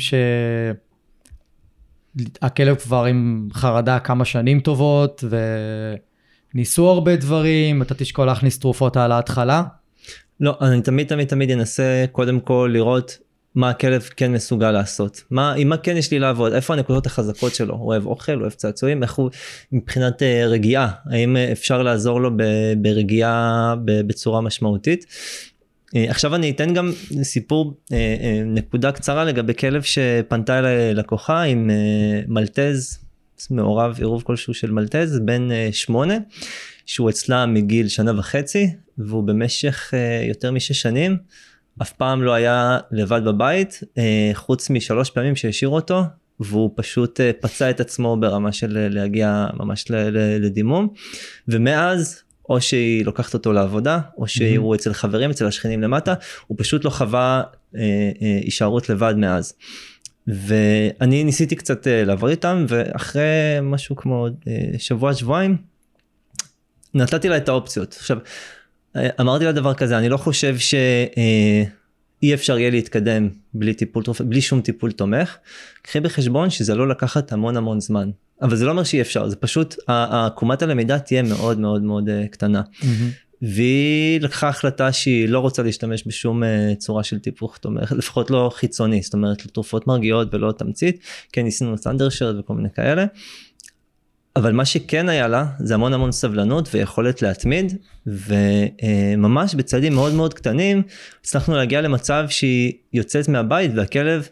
שהכלב כבר עם חרדה כמה שנים טובות וניסו הרבה דברים, אתה תשקול להכניס תרופות על ההתחלה?
לא, אני תמיד תמיד תמיד אנסה קודם כל לראות מה הכלב כן מסוגל לעשות, מה, עם מה כן יש לי לעבוד, איפה הנקודות החזקות שלו, הוא אוהב אוכל, הוא אוהב צעצועים, איך הוא מבחינת uh, רגיעה, האם uh, אפשר לעזור לו ברגיעה בצורה משמעותית. Uh, עכשיו אני אתן גם סיפור, uh, uh, נקודה קצרה לגבי כלב שפנתה אליי לקוחה עם uh, מלטז, מעורב עירוב כלשהו של מלטז, בן uh, שמונה, שהוא אצלה מגיל שנה וחצי, והוא במשך uh, יותר משש שנים. אף פעם לא היה לבד בבית, אה, חוץ משלוש פעמים שהשאירו אותו, והוא פשוט אה, פצע את עצמו ברמה של אה, להגיע ממש לדימום. ומאז, או שהיא לוקחת אותו לעבודה, או שהוא אצל חברים, אצל השכנים למטה, הוא פשוט לא חווה הישארות לבד מאז. ואני ניסיתי קצת לעבוד איתם, ואחרי משהו כמו שבוע שבועיים, נתתי לה את האופציות. עכשיו, אמרתי לה דבר כזה, אני לא חושב שאי אפשר יהיה להתקדם בלי טיפול בלי שום טיפול תומך. קחי בחשבון שזה לא לקחת המון המון זמן. אבל זה לא אומר שאי אפשר, זה פשוט, עקומת הלמידה תהיה מאוד מאוד מאוד אה, קטנה. Mm-hmm. והיא לקחה החלטה שהיא לא רוצה להשתמש בשום uh, צורה של טיפוך תומך, לפחות לא חיצוני, זאת אומרת לתרופות מרגיעות ולא תמצית, כן ניסינו סנדרשרד וכל מיני כאלה. אבל מה שכן היה לה זה המון המון סבלנות ויכולת להתמיד וממש בצעדים מאוד מאוד קטנים הצלחנו להגיע למצב שהיא יוצאת מהבית והכלב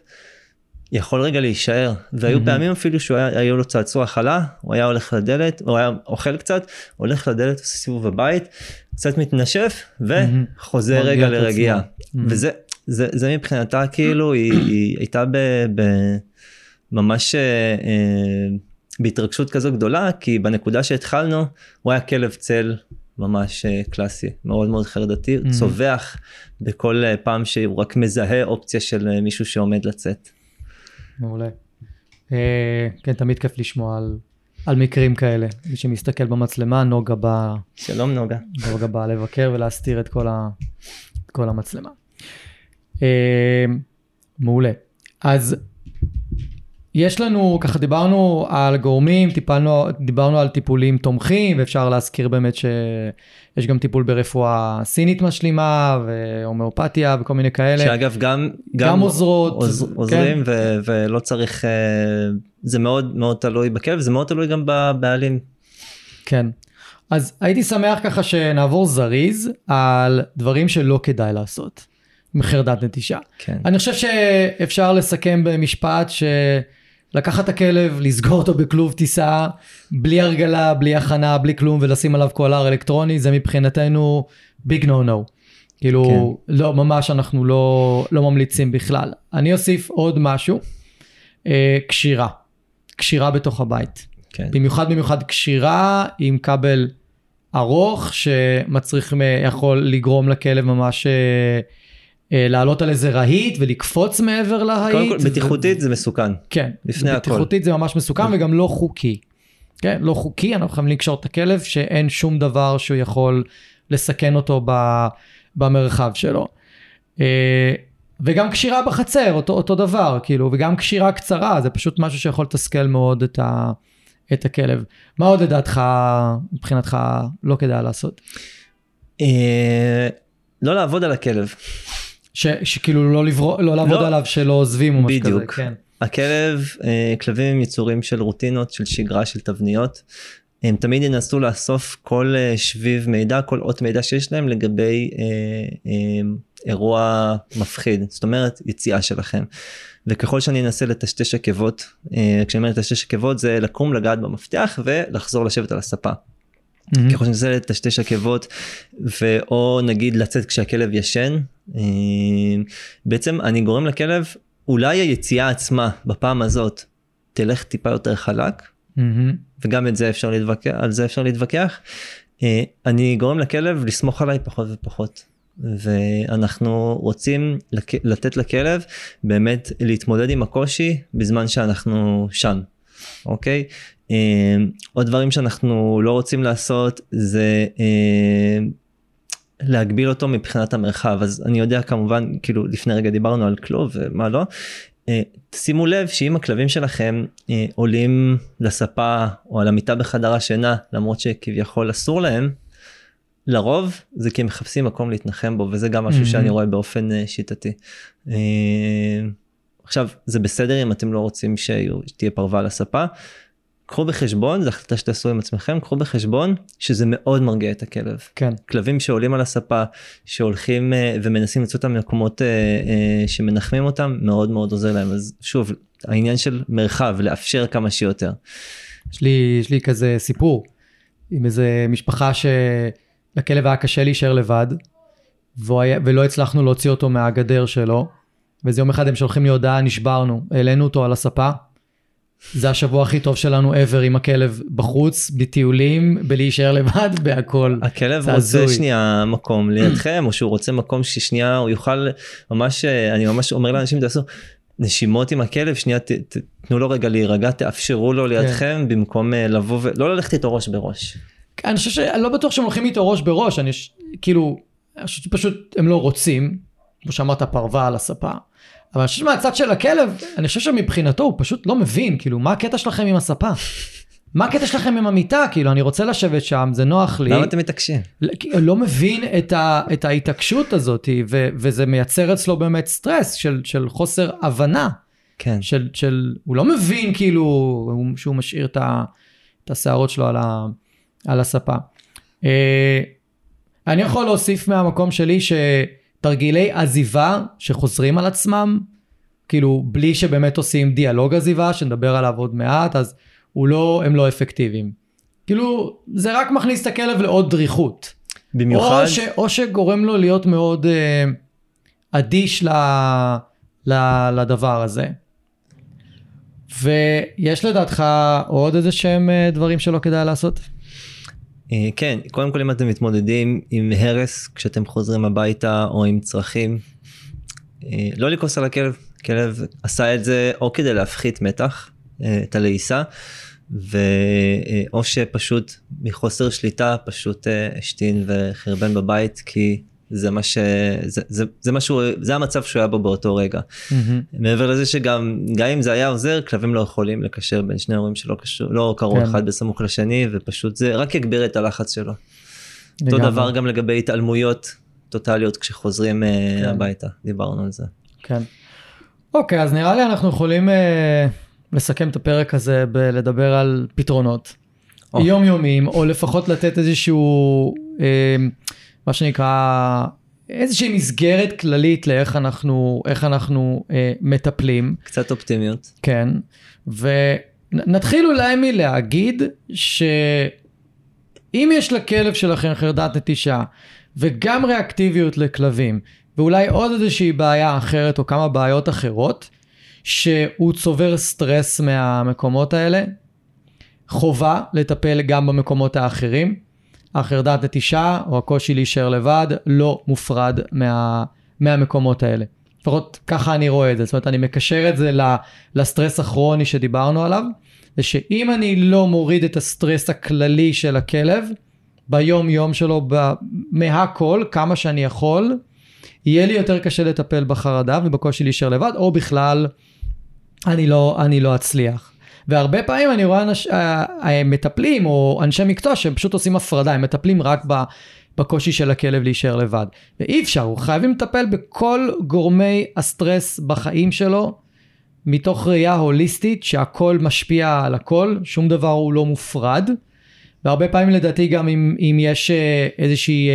יכול רגע להישאר והיו mm-hmm. פעמים אפילו שהיו לו צעצוע חלה הוא היה הולך לדלת הוא היה אוכל קצת הולך לדלת עושה סיבוב בבית קצת מתנשף וחוזר mm-hmm. רגע לרגיעה mm-hmm. וזה זה, זה מבחינתה כאילו היא, היא הייתה ב, ב, ממש. אה, אה בהתרגשות כזו גדולה כי בנקודה שהתחלנו הוא היה כלב צל ממש אה, קלאסי מאוד מאוד חרדתי mm-hmm. צווח בכל אה, פעם שהוא רק מזהה אופציה של אה, מישהו שעומד לצאת.
מעולה. אה, כן תמיד כיף לשמוע על, על מקרים כאלה מי שמסתכל במצלמה נוגה בא
שלום נוגה
נוגה בא לבקר ולהסתיר את כל, ה, את כל המצלמה. אה, מעולה אז יש לנו, ככה דיברנו על גורמים, טיפלנו, דיברנו על טיפולים תומכים, ואפשר להזכיר באמת שיש גם טיפול ברפואה סינית משלימה, והומאופתיה וכל מיני כאלה.
שאגב, גם,
גם, גם עוזרות.
עוז, עוזרים, כן. ו, ולא צריך, אה, זה מאוד מאוד תלוי בכלב, זה מאוד תלוי גם בבעלים.
כן. אז הייתי שמח ככה שנעבור זריז על דברים שלא כדאי לעשות. מחרדת נטישה. כן. אני חושב שאפשר לסכם במשפט ש... לקחת את הכלב, לסגור אותו בכלוב טיסה, בלי הרגלה, בלי הכנה, בלי כלום, ולשים עליו קולר אלקטרוני, זה מבחינתנו ביג נו נו. כאילו, כן. לא, ממש אנחנו לא, לא ממליצים בכלל. אני אוסיף עוד משהו, אה, קשירה. קשירה בתוך הבית. כן. במיוחד במיוחד קשירה עם כבל ארוך, שמצריך, יכול לגרום לכלב ממש... אה, אה, לעלות על איזה רהיט ולקפוץ מעבר להיט.
קודם כל, בטיחותית ו... זה מסוכן.
כן, לפני הכל. בטיחותית זה ממש מסוכן וגם לא חוקי. כן, לא חוקי, אנחנו חייבים לקשור את הכלב שאין שום דבר שהוא יכול לסכן אותו ב, במרחב שלו. אה, וגם קשירה בחצר, אותו, אותו דבר, כאילו, וגם קשירה קצרה, זה פשוט משהו שיכול לתסכל מאוד את, ה, את הכלב. מה עוד לדעתך, מבחינתך, לא כדאי לעשות?
אה, לא לעבוד על הכלב.
ש, שכאילו לא, לברוא, לא לעבוד לא, עליו שלא עוזבים או משהו כזה. בדיוק. כן.
הכלב, אה, כלבים הם יצורים של רוטינות, של שגרה, של תבניות. הם תמיד ינסו לאסוף כל אה, שביב מידע, כל אות מידע שיש להם לגבי אה, אירוע מפחיד, זאת אומרת יציאה שלכם. וככל שאני אנסה לטשטש עקבות, אה, כשאני אומר לטשטש עקבות זה לקום לגעת במפתח ולחזור לשבת על הספה. Mm-hmm. ככל שאני מנסה לטשטש עקבות ואו נגיד לצאת כשהכלב ישן אה, בעצם אני גורם לכלב אולי היציאה עצמה בפעם הזאת תלך טיפה יותר חלק mm-hmm. וגם את זה אפשר להתווכח על זה אפשר להתווכח אה, אני גורם לכלב לסמוך עליי פחות ופחות. ואנחנו רוצים לתת לכלב באמת להתמודד עם הקושי בזמן שאנחנו שם, אוקיי? אה, עוד דברים שאנחנו לא רוצים לעשות זה אה, להגביל אותו מבחינת המרחב אז אני יודע כמובן כאילו לפני רגע דיברנו על כלוב ומה לא. אה, שימו לב שאם הכלבים שלכם עולים לספה או על המיטה בחדר השינה למרות שכביכול אסור להם לרוב זה כי הם מחפשים מקום להתנחם בו וזה גם משהו mm-hmm. שאני רואה באופן שיטתי. עכשיו זה בסדר אם אתם לא רוצים שתהיה פרווה על הספה קחו בחשבון, זו החלטה שתעשו עם עצמכם, קחו בחשבון שזה מאוד מרגיע את הכלב.
כן.
כלבים שעולים על הספה, שהולכים uh, ומנסים למצוא אותם במקומות uh, uh, שמנחמים אותם, מאוד מאוד עוזר להם. אז שוב, העניין של מרחב, לאפשר כמה שיותר.
יש לי, יש לי כזה סיפור עם איזה משפחה שלכלב היה קשה להישאר לבד, היה, ולא הצלחנו להוציא אותו מהגדר שלו, ואיזה יום אחד הם שולחים לי הודעה, נשברנו, העלינו אותו על הספה. זה השבוע הכי טוב שלנו ever עם הכלב בחוץ, בטיולים, בלהישאר לבד, בהכל.
הכלב רוצה שנייה מקום לידכם, או שהוא רוצה מקום ששנייה הוא יוכל ממש, אני ממש אומר לאנשים תעשו נשימות עם הכלב, שנייה ת, ת, תנו לו רגע להירגע, תאפשרו לו לידכם, כן. במקום אה, לבוא ולא ללכת איתו ראש בראש.
כן, אני חושב שאני לא בטוח שהם הולכים איתו ראש בראש, אני כאילו, אני חושב שפשוט הם לא רוצים, כמו שאמרת פרווה על הספה. אבל אני חושב שמהצד של הכלב, אני חושב שמבחינתו הוא פשוט לא מבין, כאילו, מה הקטע שלכם עם הספה? מה הקטע שלכם עם המיטה? כאילו, אני רוצה לשבת שם, זה נוח לי.
למה אתם מתעקשים?
לא מבין את, ה, את ההתעקשות הזאת, ו, וזה מייצר אצלו באמת סטרס של, של חוסר הבנה.
כן.
של, של, הוא לא מבין כאילו שהוא משאיר את, ה, את השערות שלו על, ה, על הספה. אה, אני יכול להוסיף מהמקום שלי ש... תרגילי עזיבה שחוזרים על עצמם, כאילו בלי שבאמת עושים דיאלוג עזיבה, שנדבר עליו עוד מעט, אז לא, הם לא אפקטיביים. כאילו, זה רק מכניס את הכלב לעוד דריכות.
במיוחד...
או, ש, או שגורם לו להיות מאוד אה, אדיש ל, ל, לדבר הזה. ויש לדעתך עוד איזה שהם אה, דברים שלא כדאי לעשות?
אה, כן, קודם כל אם אתם מתמודדים עם הרס כשאתם חוזרים הביתה או עם צרכים, אה, לא לכעוס על הכלב, כלב עשה את זה או כדי להפחית מתח, אה, את הלעיסה, או שפשוט מחוסר שליטה פשוט השתין וחרבן בבית כי זה מה ש... זה, זה, זה משהו, זה המצב שהוא היה בו באותו רגע. Mm-hmm. מעבר לזה שגם, גם אם זה היה עוזר, כלבים לא יכולים לקשר בין שני הורים שלא קשור, לא קרו כן. אחד בסמוך לשני, ופשוט זה רק יגביר את הלחץ שלו. אותו דבר גם לגבי התעלמויות טוטאליות כשחוזרים אה, כן. הביתה, דיברנו על זה.
כן. אוקיי, אז נראה לי אנחנו יכולים אה, לסכם את הפרק הזה בלדבר על פתרונות. Oh. יומיומיים, או לפחות לתת איזשהו... אה, מה שנקרא, איזושהי מסגרת כללית לאיך אנחנו, איך אנחנו אה, מטפלים.
קצת אופטימיות.
כן, ונתחיל אולי מלהגיד שאם יש לכלב שלכם חרדת נטישה וגם ריאקטיביות לכלבים, ואולי עוד איזושהי בעיה אחרת או כמה בעיות אחרות, שהוא צובר סטרס מהמקומות האלה, חובה לטפל גם במקומות האחרים. החרדת נטישה או הקושי להישאר לבד לא מופרד מה, מהמקומות האלה. לפחות ככה אני רואה את זה, זאת אומרת אני מקשר את זה לסטרס הכרוני שדיברנו עליו, זה שאם אני לא מוריד את הסטרס הכללי של הכלב, ביום יום שלו, מהכל, כמה שאני יכול, יהיה לי יותר קשה לטפל בחרדה ובקושי להישאר לבד, או בכלל אני לא, אני לא אצליח. והרבה פעמים אני רואה אנש, אה, אה, מטפלים או אנשי מקצוע שהם פשוט עושים הפרדה, הם מטפלים רק ב, בקושי של הכלב להישאר לבד. ואי אפשר, חייבים לטפל בכל גורמי הסטרס בחיים שלו, מתוך ראייה הוליסטית שהכל משפיע על הכל, שום דבר הוא לא מופרד. והרבה פעמים לדעתי גם אם, אם יש אה, איזושהי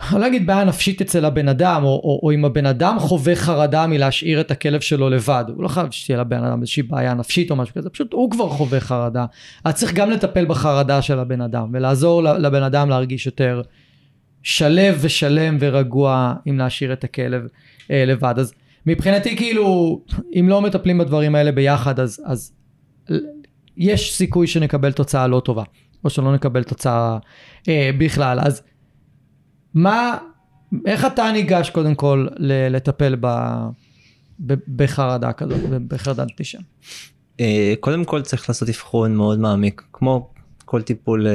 אני לא אגיד בעיה נפשית אצל הבן אדם, או, או, או אם הבן אדם חווה חרדה מלהשאיר את הכלב שלו לבד, הוא לא חייב שתהיה לבן אדם איזושהי בעיה נפשית או משהו כזה, פשוט הוא כבר חווה חרדה. אז צריך גם לטפל בחרדה של הבן אדם, ולעזור לבן אדם להרגיש יותר שלב ושלם ורגוע אם להשאיר את הכלב אה, לבד. אז מבחינתי כאילו, אם לא מטפלים בדברים האלה ביחד, אז, אז יש סיכוי שנקבל תוצאה לא טובה, או שלא נקבל תוצאה אה, בכלל. אז מה, איך אתה ניגש קודם כל לטפל ב, ב, בחרדה כזאת, בחרדת נטישה?
אה, קודם כל צריך לעשות אבחון מאוד מעמיק, כמו כל טיפול אה,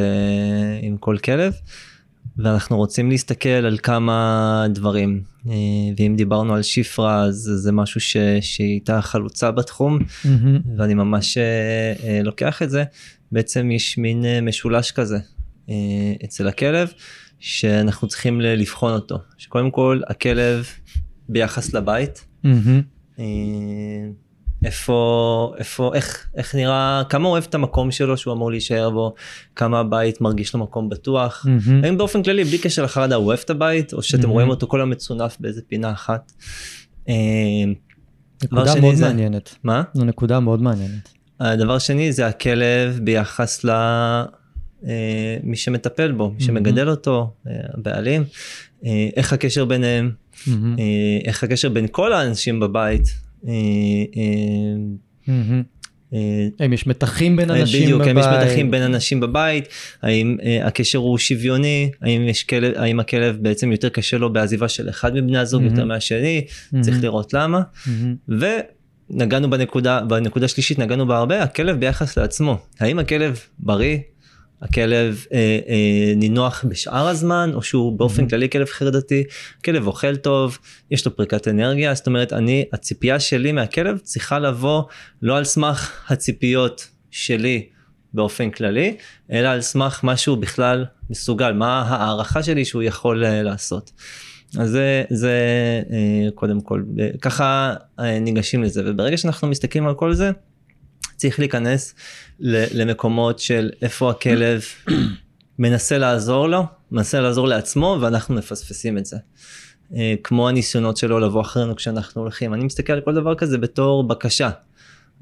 עם כל כלב. ואנחנו רוצים להסתכל על כמה דברים אה, ואם דיברנו על שיפרה אז זה משהו ש... שהיא הייתה חלוצה בתחום mm-hmm. ואני ממש לוקח את זה בעצם יש מין משולש כזה אצל הכלב שאנחנו צריכים לבחון אותו שקודם כל הכלב ביחס לבית. Mm-hmm. איפה איפה איך איך נראה כמה אוהב את המקום שלו שהוא אמור להישאר בו כמה הבית מרגיש לו מקום בטוח mm-hmm. האם באופן כללי בלי קשר לחרדה הוא אוהב את הבית או שאתם mm-hmm. רואים אותו כל היום מצונף באיזה פינה אחת.
נקודה מאוד זה, מעניינת. מה? זו נקודה מאוד מעניינת.
הדבר שני זה הכלב ביחס ל... אה, מי שמטפל בו, מי שמגדל אותו, אה, הבעלים, אה, איך הקשר ביניהם, איך הקשר בין כל האנשים בבית.
האם יש מתחים בין אנשים בדיוק, בבית?
בדיוק, האם יש מתחים בין אנשים בבית, האם הקשר הוא שוויוני, האם, יש כלב, האם הכלב בעצם יותר קשה לו בעזיבה של אחד מבני הזוג mm-hmm. יותר מהשני, mm-hmm. צריך לראות למה. Mm-hmm. ונגענו בנקודה, בנקודה שלישית נגענו בה הרבה, הכלב ביחס לעצמו, האם הכלב בריא, הכלב אה, אה, נינוח בשאר הזמן או שהוא באופן mm-hmm. כללי כלב חרדתי כלב אוכל טוב יש לו פריקת אנרגיה זאת אומרת אני הציפייה שלי מהכלב צריכה לבוא לא על סמך הציפיות שלי באופן כללי אלא על סמך מה שהוא בכלל מסוגל מה הערכה שלי שהוא יכול אה, לעשות. אז זה, זה אה, קודם כל אה, ככה אה, ניגשים לזה וברגע שאנחנו מסתכלים על כל זה צריך להיכנס למקומות של איפה הכלב מנסה לעזור לו, מנסה לעזור לעצמו ואנחנו מפספסים את זה. אה, כמו הניסיונות שלו לבוא אחרינו כשאנחנו הולכים. אני מסתכל על כל דבר כזה בתור בקשה.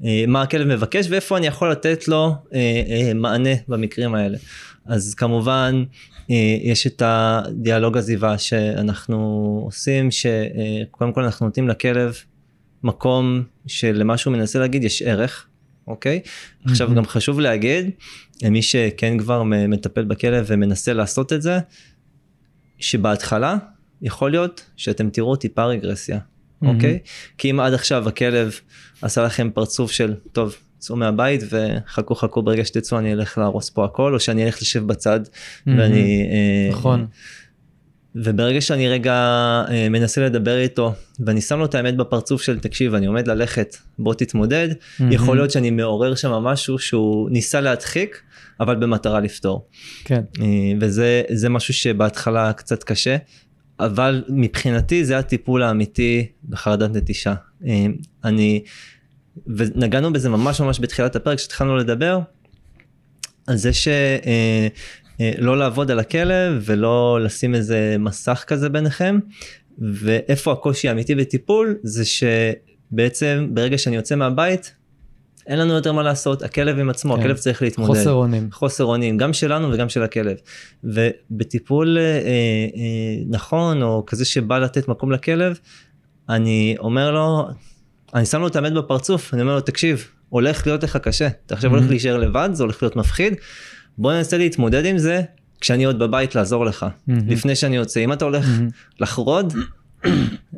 אה, מה הכלב מבקש ואיפה אני יכול לתת לו אה, מענה במקרים האלה. אז כמובן יש את הדיאלוג עזיבה שאנחנו עושים שקודם כל אנחנו נותנים לכלב מקום שלמה שהוא מנסה להגיד יש ערך אוקיי? Mm-hmm. עכשיו גם חשוב להגיד, למי שכן כבר מטפל בכלב ומנסה לעשות את זה, שבהתחלה יכול להיות שאתם תראו טיפה רגרסיה, mm-hmm. אוקיי? כי אם עד עכשיו הכלב עשה לכם פרצוף של, טוב, צאו מהבית וחכו חכו ברגע שתצאו אני אלך להרוס פה הכל, או שאני אלך לשב בצד mm-hmm. ואני...
אה, נכון. אה,
וברגע שאני רגע אה, מנסה לדבר איתו ואני שם לו את האמת בפרצוף של תקשיב אני עומד ללכת בוא תתמודד mm-hmm. יכול להיות שאני מעורר שם משהו שהוא ניסה להדחיק אבל במטרה לפתור.
כן.
אה, וזה זה משהו שבהתחלה קצת קשה אבל מבחינתי זה הטיפול האמיתי בחרדת נטישה. אה, אני ונגענו בזה ממש ממש בתחילת הפרק כשהתחלנו לדבר על זה ש... אה, לא לעבוד על הכלב ולא לשים איזה מסך כזה ביניכם. ואיפה הקושי האמיתי בטיפול? זה שבעצם ברגע שאני יוצא מהבית אין לנו יותר מה לעשות. הכלב עם עצמו כן. הכלב צריך להתמודד.
חוסר אונים.
חוסר אונים גם שלנו וגם של הכלב. ובטיפול אה, אה, נכון או כזה שבא לתת מקום לכלב אני אומר לו אני שם לו את האמת בפרצוף אני אומר לו תקשיב הולך להיות לך קשה. אתה עכשיו mm-hmm. הולך להישאר לבד זה הולך להיות מפחיד בוא ננסה להתמודד עם זה כשאני עוד בבית לעזור לך mm-hmm. לפני שאני יוצא אם אתה הולך mm-hmm. לחרוד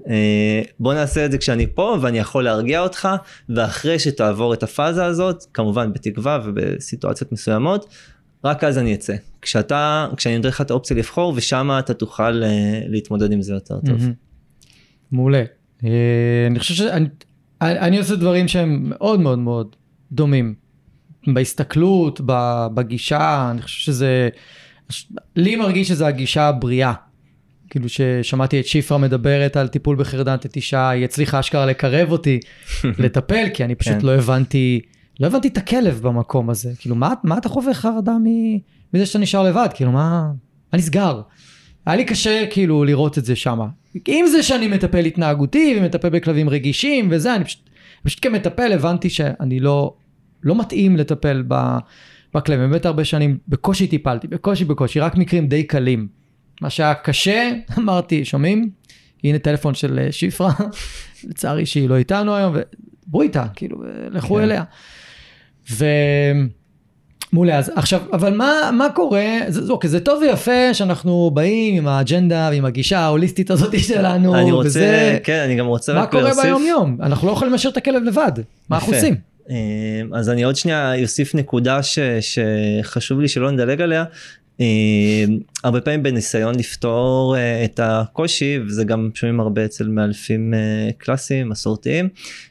אה, בוא נעשה את זה כשאני פה ואני יכול להרגיע אותך ואחרי שתעבור את הפאזה הזאת כמובן בתקווה ובסיטואציות מסוימות רק אז אני אצא כשאתה כשאני נותן לך את האופציה לבחור ושם אתה תוכל אה, להתמודד עם זה יותר טוב.
מעולה. אה, אני חושב שאני אני עושה דברים שהם מאוד מאוד מאוד דומים בהסתכלות, בגישה, אני חושב שזה, לי מרגיש שזו הגישה הבריאה. כאילו ששמעתי את שיפרה מדברת על טיפול בחרדת נטישה, היא הצליחה אשכרה לקרב אותי לטפל, כי אני פשוט כן. לא הבנתי, לא הבנתי את הכלב במקום הזה. כאילו, מה, מה אתה חווה חרדה מזה שאתה נשאר לבד? כאילו, מה, מה נסגר? היה לי קשה כאילו לראות את זה שמה. עם זה שאני מטפל התנהגותי ומטפל בכלבים רגישים וזה, אני פשוט, פשוט כמטפל הבנתי שאני לא, לא מתאים לטפל בכלבים. באמת הרבה שנים בקושי טיפלתי, בקושי בקושי, רק מקרים די קלים. מה שהיה קשה, אמרתי, שומעים? הנה טלפון של אה, שפרה, לצערי שהיא לא איתנו היום, ודברו איתה, כאילו, לכו כן. אליה. ו... מעולה, אז עכשיו, אבל מה, מה קורה, זה, אוקיי, זה טוב ויפה שאנחנו באים עם האג'נדה ועם הגישה ההוליסטית הזאת שלנו,
אני רוצה, וזה, כן, אני גם רוצה
רק להוסיף. מה קורה ביום יום? אנחנו לא יכולים להשאיר את הכלב לבד, מה אנחנו עושים?
אמ, אז אני עוד שנייה אוסיף נקודה ש, שחשוב לי שלא נדלג עליה. אמ, הרבה פעמים בניסיון לפתור אה, את הקושי, וזה גם שומעים הרבה אצל מאלפים אה, קלאסיים, מסורתיים,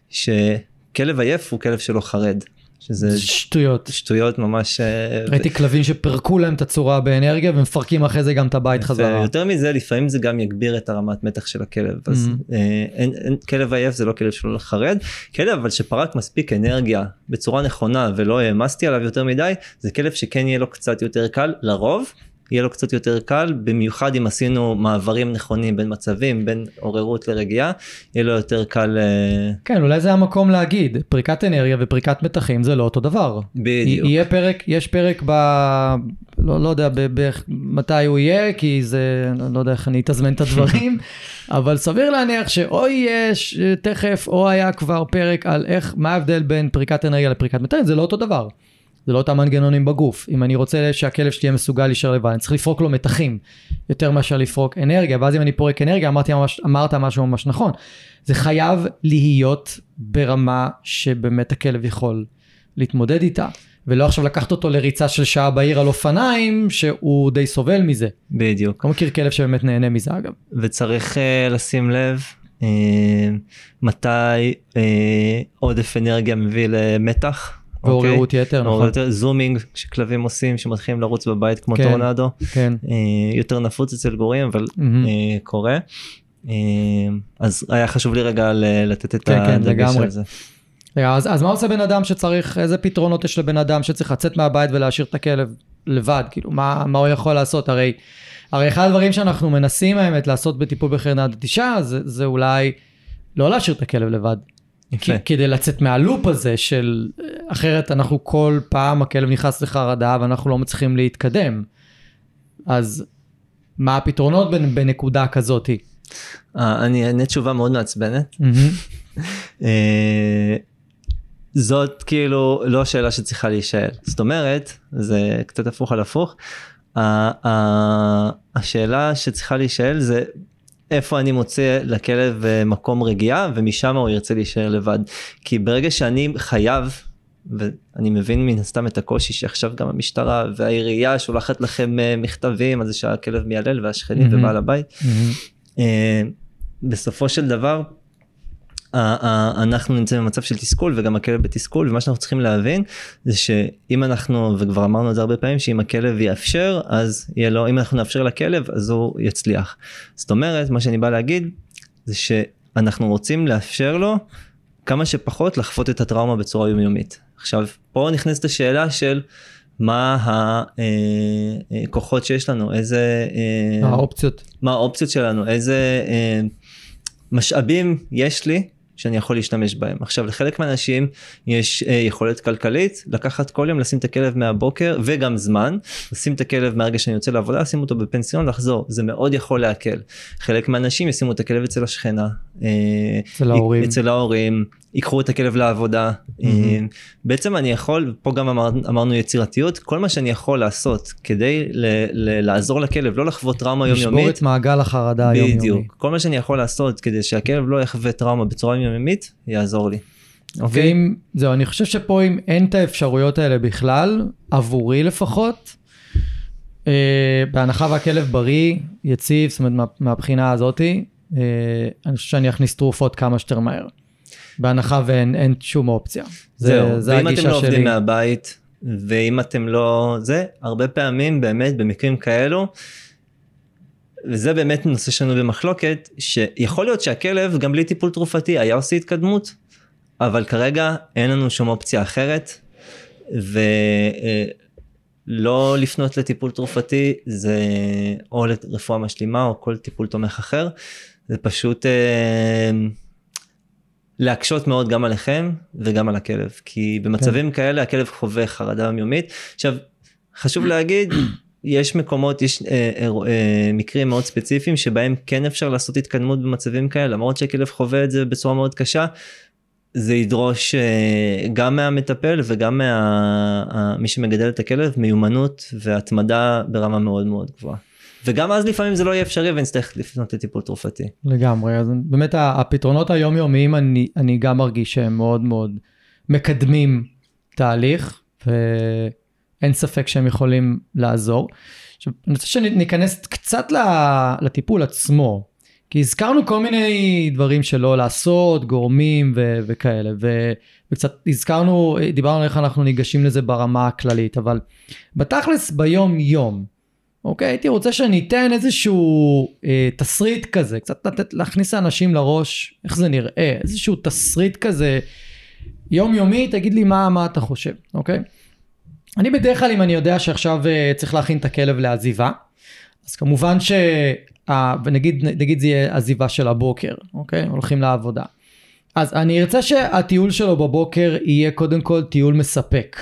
שכלב עייף הוא כלב שלא חרד.
שזה שטויות
שטויות ממש
אה, ראיתי כלבים שפירקו להם את הצורה באנרגיה ומפרקים אחרי זה גם את הבית חזרה.
יותר מזה לפעמים זה גם יגביר את הרמת מתח של הכלב אז mm-hmm. אה, אין, אין, כלב עייף זה לא כלב שלא חרד כלב אבל שפרק מספיק אנרגיה בצורה נכונה ולא העמסתי עליו יותר מדי זה כלב שכן יהיה לו קצת יותר קל לרוב יהיה לו קצת יותר קל, במיוחד אם עשינו מעברים נכונים בין מצבים, בין עוררות לרגיעה, יהיה לו יותר קל... אה,
כן, אולי זה המקום להגיד, פריקת אנרגיה ופריקת מתחים זה לא אותו דבר.
בדיוק.
יהיה פרק, יש פרק ב... לא, לא יודע ב, ב, מתי הוא יהיה, כי זה, לא יודע איך אני אתזמן את הדברים, אבל סביר להניח שאו יש תכף, או היה כבר פרק על איך, מה ההבדל בין פריקת אנרגיה לפריקת מתחים, זה לא אותו דבר. זה לא אותם מנגנונים בגוף. אם אני רוצה שהכלב שלי יהיה מסוגל להישאר לבד, אני צריך לפרוק לו מתחים יותר מאשר לפרוק אנרגיה, ואז אם אני פורק אנרגיה, אמרתי ממש, אמרת משהו ממש נכון. זה חייב להיות ברמה שבאמת הכלב יכול להתמודד איתה. ולא עכשיו לקחת אותו לריצה של שעה בעיר על אופניים, שהוא די סובל מזה.
בדיוק.
לא מכיר כלב שבאמת נהנה מזה אגב.
וצריך uh, לשים לב uh, מתי uh, עודף אנרגיה מביא למתח.
ועוררות okay. יתר, נכון.
יותר זומינג שכלבים עושים שמתחילים לרוץ בבית כמו כן, טורנדו.
כן.
אה, יותר נפוץ אצל גורים אבל. אה, קורה. אה, אז היה חשוב לי רגע לתת את כן, כן הדגש על זה.
אז, אז מה עושה בן אדם שצריך, איזה פתרונות יש לבן אדם שצריך לצאת מהבית ולהשאיר את הכלב לבד, כאילו מה, מה הוא יכול לעשות, הרי, הרי אחד הדברים שאנחנו מנסים האמת לעשות בטיפול בחרדת נטישה זה, זה אולי לא להשאיר את הכלב לבד, כדי לצאת מהלופ הזה של אחרת אנחנו כל פעם הכלב נכנס לחרדה ואנחנו לא מצליחים להתקדם. אז מה הפתרונות בנקודה כזאתי?
אה, אני אענה תשובה מאוד מעצבנת. אה, זאת כאילו לא השאלה שצריכה להישאל. זאת אומרת, זה קצת הפוך על הפוך. השאלה שצריכה להישאל זה איפה אני מוצא לכלב אה, מקום רגיעה ומשם הוא ירצה להישאר לבד. כי ברגע שאני חייב, ואני מבין מן הסתם את הקושי שעכשיו גם המשטרה והעירייה שולחת לכם אה, מכתבים על זה שהכלב מיילל והשכנים mm-hmm. ובעל הבית. Mm-hmm. בסופו של דבר אנחנו נמצאים במצב של תסכול וגם הכלב בתסכול ומה שאנחנו צריכים להבין זה שאם אנחנו וכבר אמרנו את זה הרבה פעמים שאם הכלב יאפשר אז יהיה לו אם אנחנו נאפשר לכלב אז הוא יצליח. זאת אומרת מה שאני בא להגיד זה שאנחנו רוצים לאפשר לו כמה שפחות לחוות את הטראומה בצורה יומיומית. עכשיו פה נכנסת השאלה של מה הכוחות אה, אה, שיש לנו איזה
מה האופציות
מה האופציות שלנו איזה אה, משאבים יש לי שאני יכול להשתמש בהם. עכשיו לחלק מהאנשים יש אה, יכולת כלכלית לקחת כל יום לשים את הכלב מהבוקר וגם זמן לשים את הכלב מהרגע שאני יוצא לעבודה לשים אותו בפנסיון לחזור זה מאוד יכול להקל. חלק מהאנשים ישימו את הכלב אצל השכנה.
אה, אצל ההורים.
אצל ההורים. ייקחו את הכלב לעבודה. Mm-hmm. בעצם אני יכול, פה גם אמר, אמרנו יצירתיות, כל מה שאני יכול לעשות כדי ל, ל, לעזור לכלב לא לחוות טראומה יומיומית.
לשבור את מעגל החרדה היומיומי. בדיוק.
כל מה שאני יכול לעשות כדי שהכלב לא יחווה טראומה בצורה יומיומית, יעזור לי.
אוקיי? ואם, זהו, אני חושב שפה אם אין את האפשרויות האלה בכלל, עבורי לפחות, אה, בהנחה והכלב בריא, יציב, זאת אומרת מה, מהבחינה הזאתי, אה, אני חושב שאני אכניס תרופות כמה שיותר מהר. בהנחה ואין שום אופציה.
זהו, זה, ואם אתם לא עובדים מהבית, ואם אתם לא... זה, הרבה פעמים באמת במקרים כאלו, וזה באמת נושא שלנו במחלוקת, שיכול להיות שהכלב גם בלי טיפול תרופתי היה עושה התקדמות, אבל כרגע אין לנו שום אופציה אחרת, לא לפנות לטיפול תרופתי זה או לרפואה משלימה או כל טיפול תומך אחר. זה פשוט אה, להקשות מאוד גם עליכם וגם על הכלב כי במצבים כן. כאלה הכלב חווה חרדה יומיומית עכשיו חשוב להגיד יש מקומות יש אה, אה, אה, מקרים מאוד ספציפיים שבהם כן אפשר לעשות התקדמות במצבים כאלה למרות שהכלב חווה את זה בצורה מאוד קשה. זה ידרוש אה, גם מהמטפל וגם ממי שמגדל את הכלב מיומנות והתמדה ברמה מאוד מאוד גבוהה. וגם אז לפעמים זה לא יהיה אפשרי ונצטרך לפנות לטיפול תרופתי.
לגמרי, אז באמת הפתרונות היומיומיים אני, אני גם מרגיש שהם מאוד מאוד מקדמים תהליך ואין ספק שהם יכולים לעזור. עכשיו, אני רוצה שניכנס קצת לטיפול עצמו. כי הזכרנו כל מיני דברים שלא לעשות, גורמים ו- וכאלה, ו- וקצת הזכרנו, דיברנו איך אנחנו ניגשים לזה ברמה הכללית, אבל בתכלס ביום יום, אוקיי, הייתי רוצה שניתן איזשהו אה, תסריט כזה, קצת לתת, להכניס לאנשים לראש איך זה נראה, איזשהו תסריט כזה יומיומי, תגיד לי מה, מה אתה חושב, אוקיי? אני בדרך כלל אם אני יודע שעכשיו אה, צריך להכין את הכלב לעזיבה, אז כמובן ש... ונגיד נגיד זה יהיה עזיבה של הבוקר, אוקיי? הולכים לעבודה. אז אני ארצה שהטיול שלו בבוקר יהיה קודם כל טיול מספק.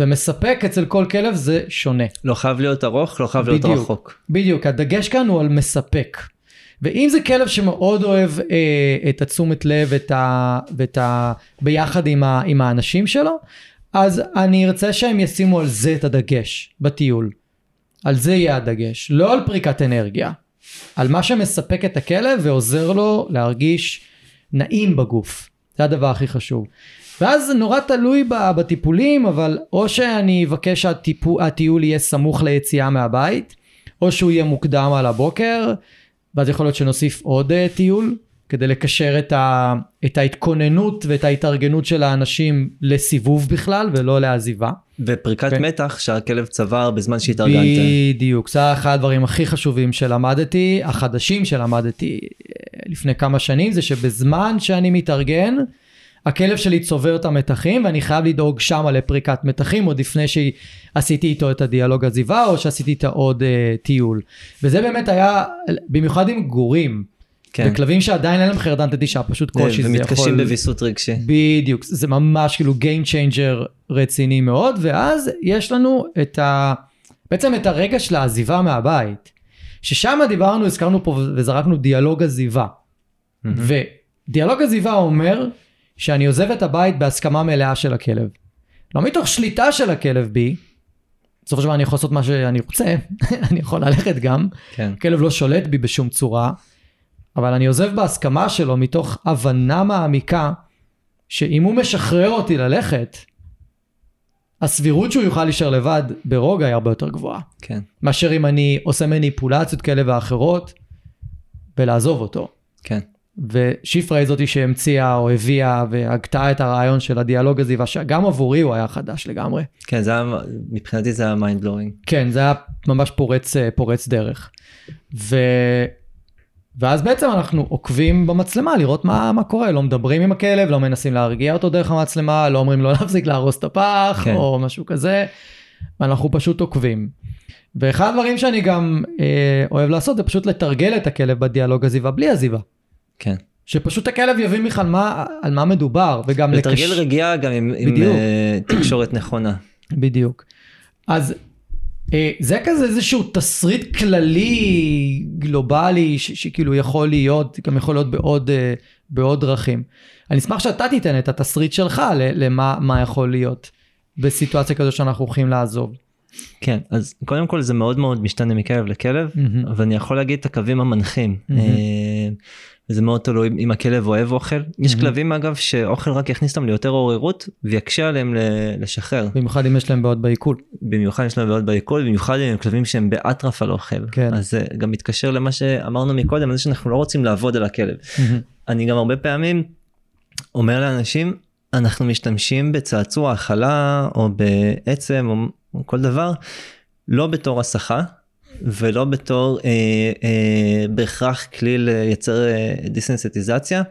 ומספק אצל כל כלב זה שונה.
לא חייב להיות ארוך, לא חייב להיות בדיוק, רחוק.
בדיוק, הדגש כאן הוא על מספק. ואם זה כלב שמאוד אוהב אה, את התשומת לב את ה, ואת ה... ביחד עם, ה, עם האנשים שלו, אז אני ארצה שהם ישימו על זה את הדגש בטיול. על זה יהיה הדגש, לא על פריקת אנרגיה. על מה שמספק את הכלב ועוזר לו להרגיש נעים בגוף. זה הדבר הכי חשוב. ואז זה נורא תלוי בטיפולים, אבל או שאני אבקש שהטיול יהיה סמוך ליציאה מהבית, או שהוא יהיה מוקדם על הבוקר, ואז יכול להיות שנוסיף עוד uh, טיול, כדי לקשר את, ה, את ההתכוננות ואת ההתארגנות של האנשים לסיבוב בכלל ולא לעזיבה.
ופריקת. כן. מתח שהכלב צבר בזמן שהתארגנתם.
בדיוק, זה אחד הדברים הכי חשובים שלמדתי, החדשים שלמדתי אה, לפני כמה שנים, זה שבזמן שאני מתארגן, הכלב שלי צובר את המתחים ואני חייב לדאוג שמה לפריקת מתחים עוד לפני שעשיתי איתו את הדיאלוג עזיבה או שעשיתי איתו עוד uh, טיול. וזה באמת היה, במיוחד עם גורים. כן. וכלבים שעדיין אין להם חרדן תדישה, פשוט קושי,
זה יכול... ומתקשים בוויסות רגשי.
בדיוק, זה ממש כאילו Game Changer רציני מאוד, ואז יש לנו את ה... בעצם את הרגע של העזיבה מהבית, ששם דיברנו, הזכרנו פה וזרקנו דיאלוג עזיבה. Mm-hmm. ודיאלוג עזיבה אומר שאני עוזב את הבית בהסכמה מלאה של הכלב. לא מתוך שליטה של הכלב בי, בסופו של דבר אני יכול לעשות מה שאני רוצה, אני יכול ללכת גם, כן. כלב לא שולט בי בשום צורה, אבל אני עוזב בהסכמה שלו מתוך הבנה מעמיקה שאם הוא משחרר אותי ללכת, הסבירות שהוא יוכל להישאר לבד ברוגע היא הרבה יותר גבוהה.
כן.
מאשר אם אני עושה מניפולציות כאלה ואחרות ולעזוב אותו.
כן.
ושיפרה היא זאתי שהמציאה או הביאה והגתה את הרעיון של הדיאלוג הזה, שגם עבורי הוא היה חדש לגמרי.
כן, זה היה, מבחינתי זה היה mind blowing.
כן, זה היה ממש פורץ, פורץ דרך. ו... ואז בעצם אנחנו עוקבים במצלמה לראות מה, מה קורה, לא מדברים עם הכלב, לא מנסים להרגיע אותו דרך המצלמה, לא אומרים לו להפסיק להרוס את הפח כן. או משהו כזה, ואנחנו פשוט עוקבים. ואחד הדברים שאני גם אה, אוהב לעשות זה פשוט לתרגל את הכלב בדיאלוג עזיבה בלי עזיבה.
כן.
שפשוט הכלב יבין בכלל מה, על מה מדובר וגם
לתרגל לקש... רגיעה גם עם, עם uh, תקשורת נכונה.
בדיוק. אז אה, זה כזה איזשהו תסריט כללי גלובלי ש- שכאילו יכול להיות, גם יכול להיות בעוד, אה, בעוד דרכים. אני אשמח שאתה תיתן את התסריט שלך למה יכול להיות בסיטואציה כזו שאנחנו הולכים לעזוב.
כן אז קודם כל זה מאוד מאוד משתנה מכלב לכלב mm-hmm. ואני יכול להגיד את הקווים המנחים. Mm-hmm. וזה מאוד תלוי אם הכלב אוהב אוכל. Mm-hmm. יש כלבים אגב שאוכל רק יכניס אותם ליותר עוררות ויקשה עליהם לשחרר.
במיוחד אם יש להם בעיות בעיכול.
במיוחד יש להם בעיות בעיכול, במיוחד אם הם כלבים שהם באטרף על אוכל. כן. אז זה גם מתקשר למה שאמרנו מקודם, על זה שאנחנו לא רוצים לעבוד על הכלב. Mm-hmm. אני גם הרבה פעמים אומר לאנשים, אנחנו משתמשים בצעצוע האכלה או בעצם או כל דבר, לא בתור הסחה. ולא בתור אה, אה, בהכרח כלי לייצר אה, דיסנסטיזציה,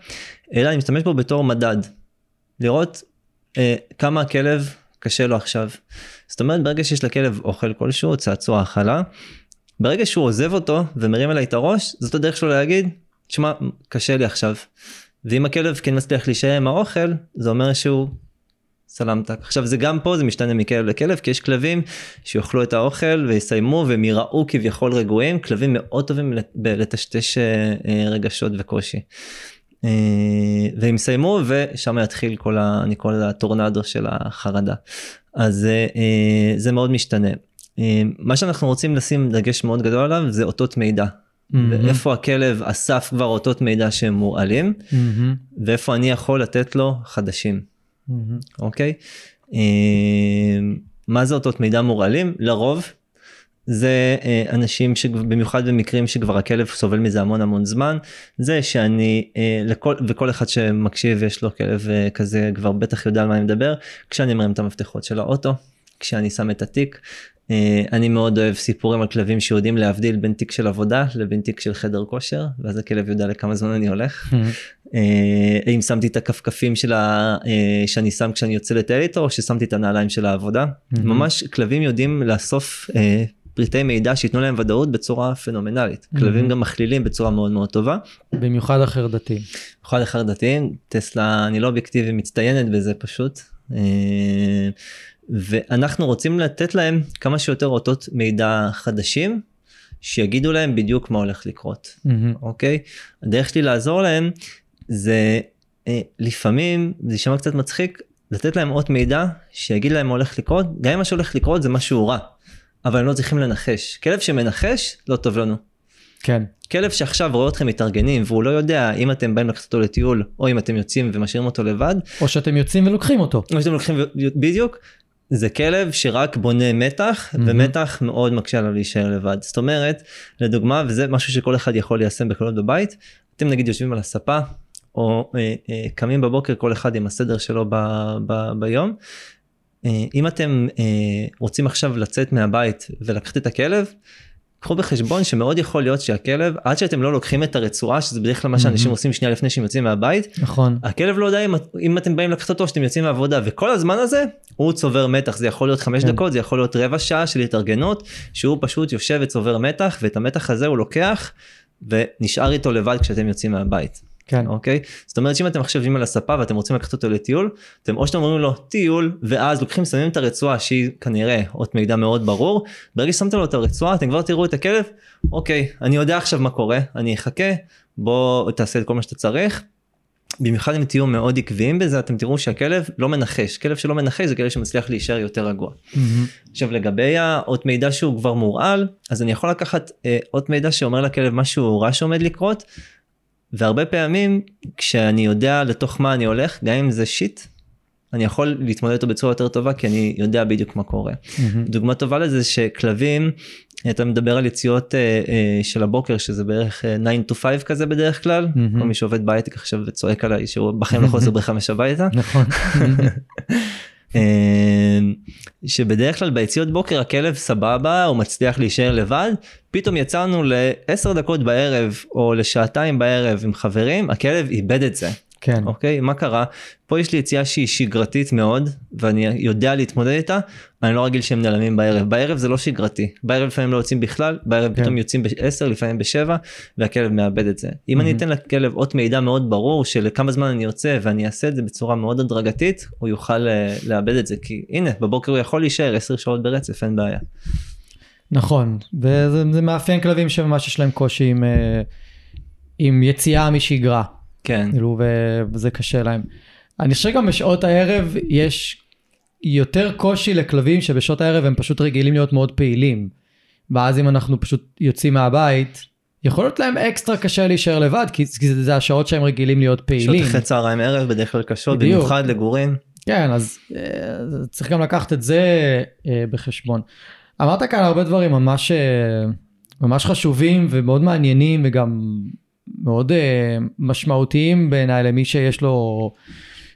אלא אני משתמש בו בתור מדד. לראות אה, כמה הכלב קשה לו עכשיו. זאת אומרת ברגע שיש לכלב אוכל כלשהו, צעצוע האכלה, ברגע שהוא עוזב אותו ומרים אליי את הראש, זאת הדרך שלו להגיד, תשמע, קשה לי עכשיו. ואם הכלב כן מצליח להישאר עם האוכל, זה אומר שהוא סלמתק. עכשיו זה גם פה זה משתנה מכלב לכלב כי יש כלבים שיאכלו את האוכל ויסיימו והם יראו כביכול רגועים כלבים מאוד טובים לטשטש אה, אה, רגשות וקושי. אה, והם יסיימו ושם יתחיל כל ה... אני קורא לזה הטורנדו של החרדה. אז זה מאוד משתנה. מה שאנחנו רוצים לשים דגש מאוד גדול עליו זה אותות מידע. Mm-hmm. ואיפה הכלב אסף כבר אותות מידע שהם מורעלים mm-hmm. ואיפה אני יכול לתת לו חדשים. אוקיי? אה, מה זה אותות מידע מורעלים? לרוב זה אה, אנשים שבמיוחד במקרים שכבר הכלב סובל מזה המון המון זמן זה שאני אה, לכל וכל אחד שמקשיב יש לו כלב כזה כבר בטח יודע על מה אני מדבר כשאני מרים את המפתחות של האוטו כשאני שם את התיק אני מאוד אוהב סיפורים על כלבים שיודעים להבדיל בין תיק של עבודה לבין תיק של חדר כושר ואז הכלב יודע לכמה זמן אני הולך אה, אם שמתי את הכפכפים של ה... אה, שאני שם כשאני יוצא לטייל איתו או ששמתי את הנעליים של העבודה. ממש כלבים יודעים לאסוף אה, פריטי מידע שייתנו להם ודאות בצורה פנומנלית. כלבים גם מכלילים בצורה מאוד מאוד טובה.
במיוחד החרדתיים.
במיוחד החרדתיים, טסלה אני לא אובייקטיבי מצטיינת בזה פשוט. ואנחנו רוצים לתת להם כמה שיותר אותות מידע חדשים שיגידו להם בדיוק מה הולך לקרות mm-hmm. אוקיי הדרך שלי לעזור להם זה אה, לפעמים זה יישמע קצת מצחיק לתת להם עוד מידע שיגיד להם מה הולך לקרות גם אם מה שהולך לקרות זה משהו רע אבל הם לא צריכים לנחש כלב שמנחש לא טוב לנו.
כן.
כלב שעכשיו רואה אתכם מתארגנים והוא לא יודע אם אתם באים לקחת אותו לטיול או אם אתם יוצאים ומשאירים אותו לבד.
או שאתם יוצאים ולוקחים אותו.
או שאתם לוקחים בדיוק. זה כלב שרק בונה מתח mm-hmm. ומתח מאוד מקשה עליו להישאר לבד זאת אומרת לדוגמה וזה משהו שכל אחד יכול ליישם בקלות בבית אתם נגיד יושבים על הספה או אה, אה, קמים בבוקר כל אחד עם הסדר שלו ב, ב, ביום. אה, אם אתם אה, רוצים עכשיו לצאת מהבית ולקחת את הכלב, קחו בחשבון שמאוד יכול להיות שהכלב עד שאתם לא לוקחים את הרצועה שזה בדרך כלל מה שאנשים עושים שנייה לפני שהם יוצאים מהבית
נכון
הכלב לא יודע אם, אם אתם באים לקחת אותו שאתם יוצאים מהעבודה וכל הזמן הזה הוא צובר מתח זה יכול להיות חמש כן. דקות זה יכול להיות רבע שעה של התארגנות שהוא פשוט יושב וצובר מתח ואת המתח הזה הוא לוקח ונשאר איתו לבד כשאתם יוצאים מהבית.
כן.
אוקיי? זאת אומרת שאם אתם עכשיו על הספה ואתם רוצים לקחת אותו לטיול, אתם או שאתם אומרים לו טיול, ואז לוקחים שמים את הרצועה שהיא כנראה עוד מידע מאוד ברור, ברגע ששמתם לו את הרצועה אתם כבר תראו את הכלב, אוקיי, אני יודע עכשיו מה קורה, אני אחכה, בוא תעשה את כל מה שאתה צריך. במיוחד אם תהיו מאוד עקביים בזה אתם תראו שהכלב לא מנחש כלב שלא מנחש זה כלב שמצליח להישאר יותר רגוע. Mm-hmm. עכשיו לגבי האות מידע שהוא כבר מורעל אז אני יכול לקחת אה, אות מידע שאומר לכלב משהו רע שעומד לקרות והרבה פעמים כשאני יודע לתוך מה אני הולך גם אם זה שיט אני יכול להתמודד איתו בצורה יותר טובה כי אני יודע בדיוק מה קורה. Mm-hmm. דוגמה טובה לזה שכלבים אתה מדבר על יציאות אה, אה, של הבוקר שזה בערך אה, 9 to 5 כזה בדרך כלל mm-hmm. כל מי שעובד בהייטק עכשיו וצועק עליי שהוא בחיים לא חוזר בחמש הביתה.
נכון.
אמ, שבדרך כלל ביציאות בוקר הכלב סבבה הוא מצליח להישאר לבד פתאום יצאנו לעשר דקות בערב או לשעתיים בערב עם חברים הכלב איבד את זה.
כן.
אוקיי מה קרה פה יש לי יציאה שהיא שגרתית מאוד ואני יודע להתמודד איתה אני לא רגיל שהם נעלמים בערב בערב זה לא שגרתי בערב לפעמים לא יוצאים בכלל בערב כן. פתאום יוצאים ב-10 לפעמים ב-7 והכלב מאבד את זה אם mm-hmm. אני אתן לכלב אות מידע מאוד ברור של כמה זמן אני יוצא ואני אעשה את זה בצורה מאוד הדרגתית הוא יוכל אה, לאבד את זה כי הנה בבוקר הוא יכול להישאר 10 שעות ברצף אין בעיה.
נכון וזה מאפיין כלבים שממש יש להם קושי עם, אה, עם יציאה משגרה.
כן.
כאילו, וזה קשה להם. אני חושב גם בשעות הערב יש יותר קושי לכלבים שבשעות הערב הם פשוט רגילים להיות מאוד פעילים. ואז אם אנחנו פשוט יוצאים מהבית, יכול להיות להם אקסטרה קשה להישאר לבד, כי זה, זה השעות שהם רגילים להיות פעילים.
שעות אחרי צהריים ערב בדרך כלל קשות, בדיוק. במיוחד לגורים.
כן, אז אה, צריך גם לקחת את זה אה, בחשבון. אמרת כאן הרבה דברים ממש, אה, ממש חשובים ומאוד מעניינים וגם מאוד uh, משמעותיים בעיניי למי שיש לו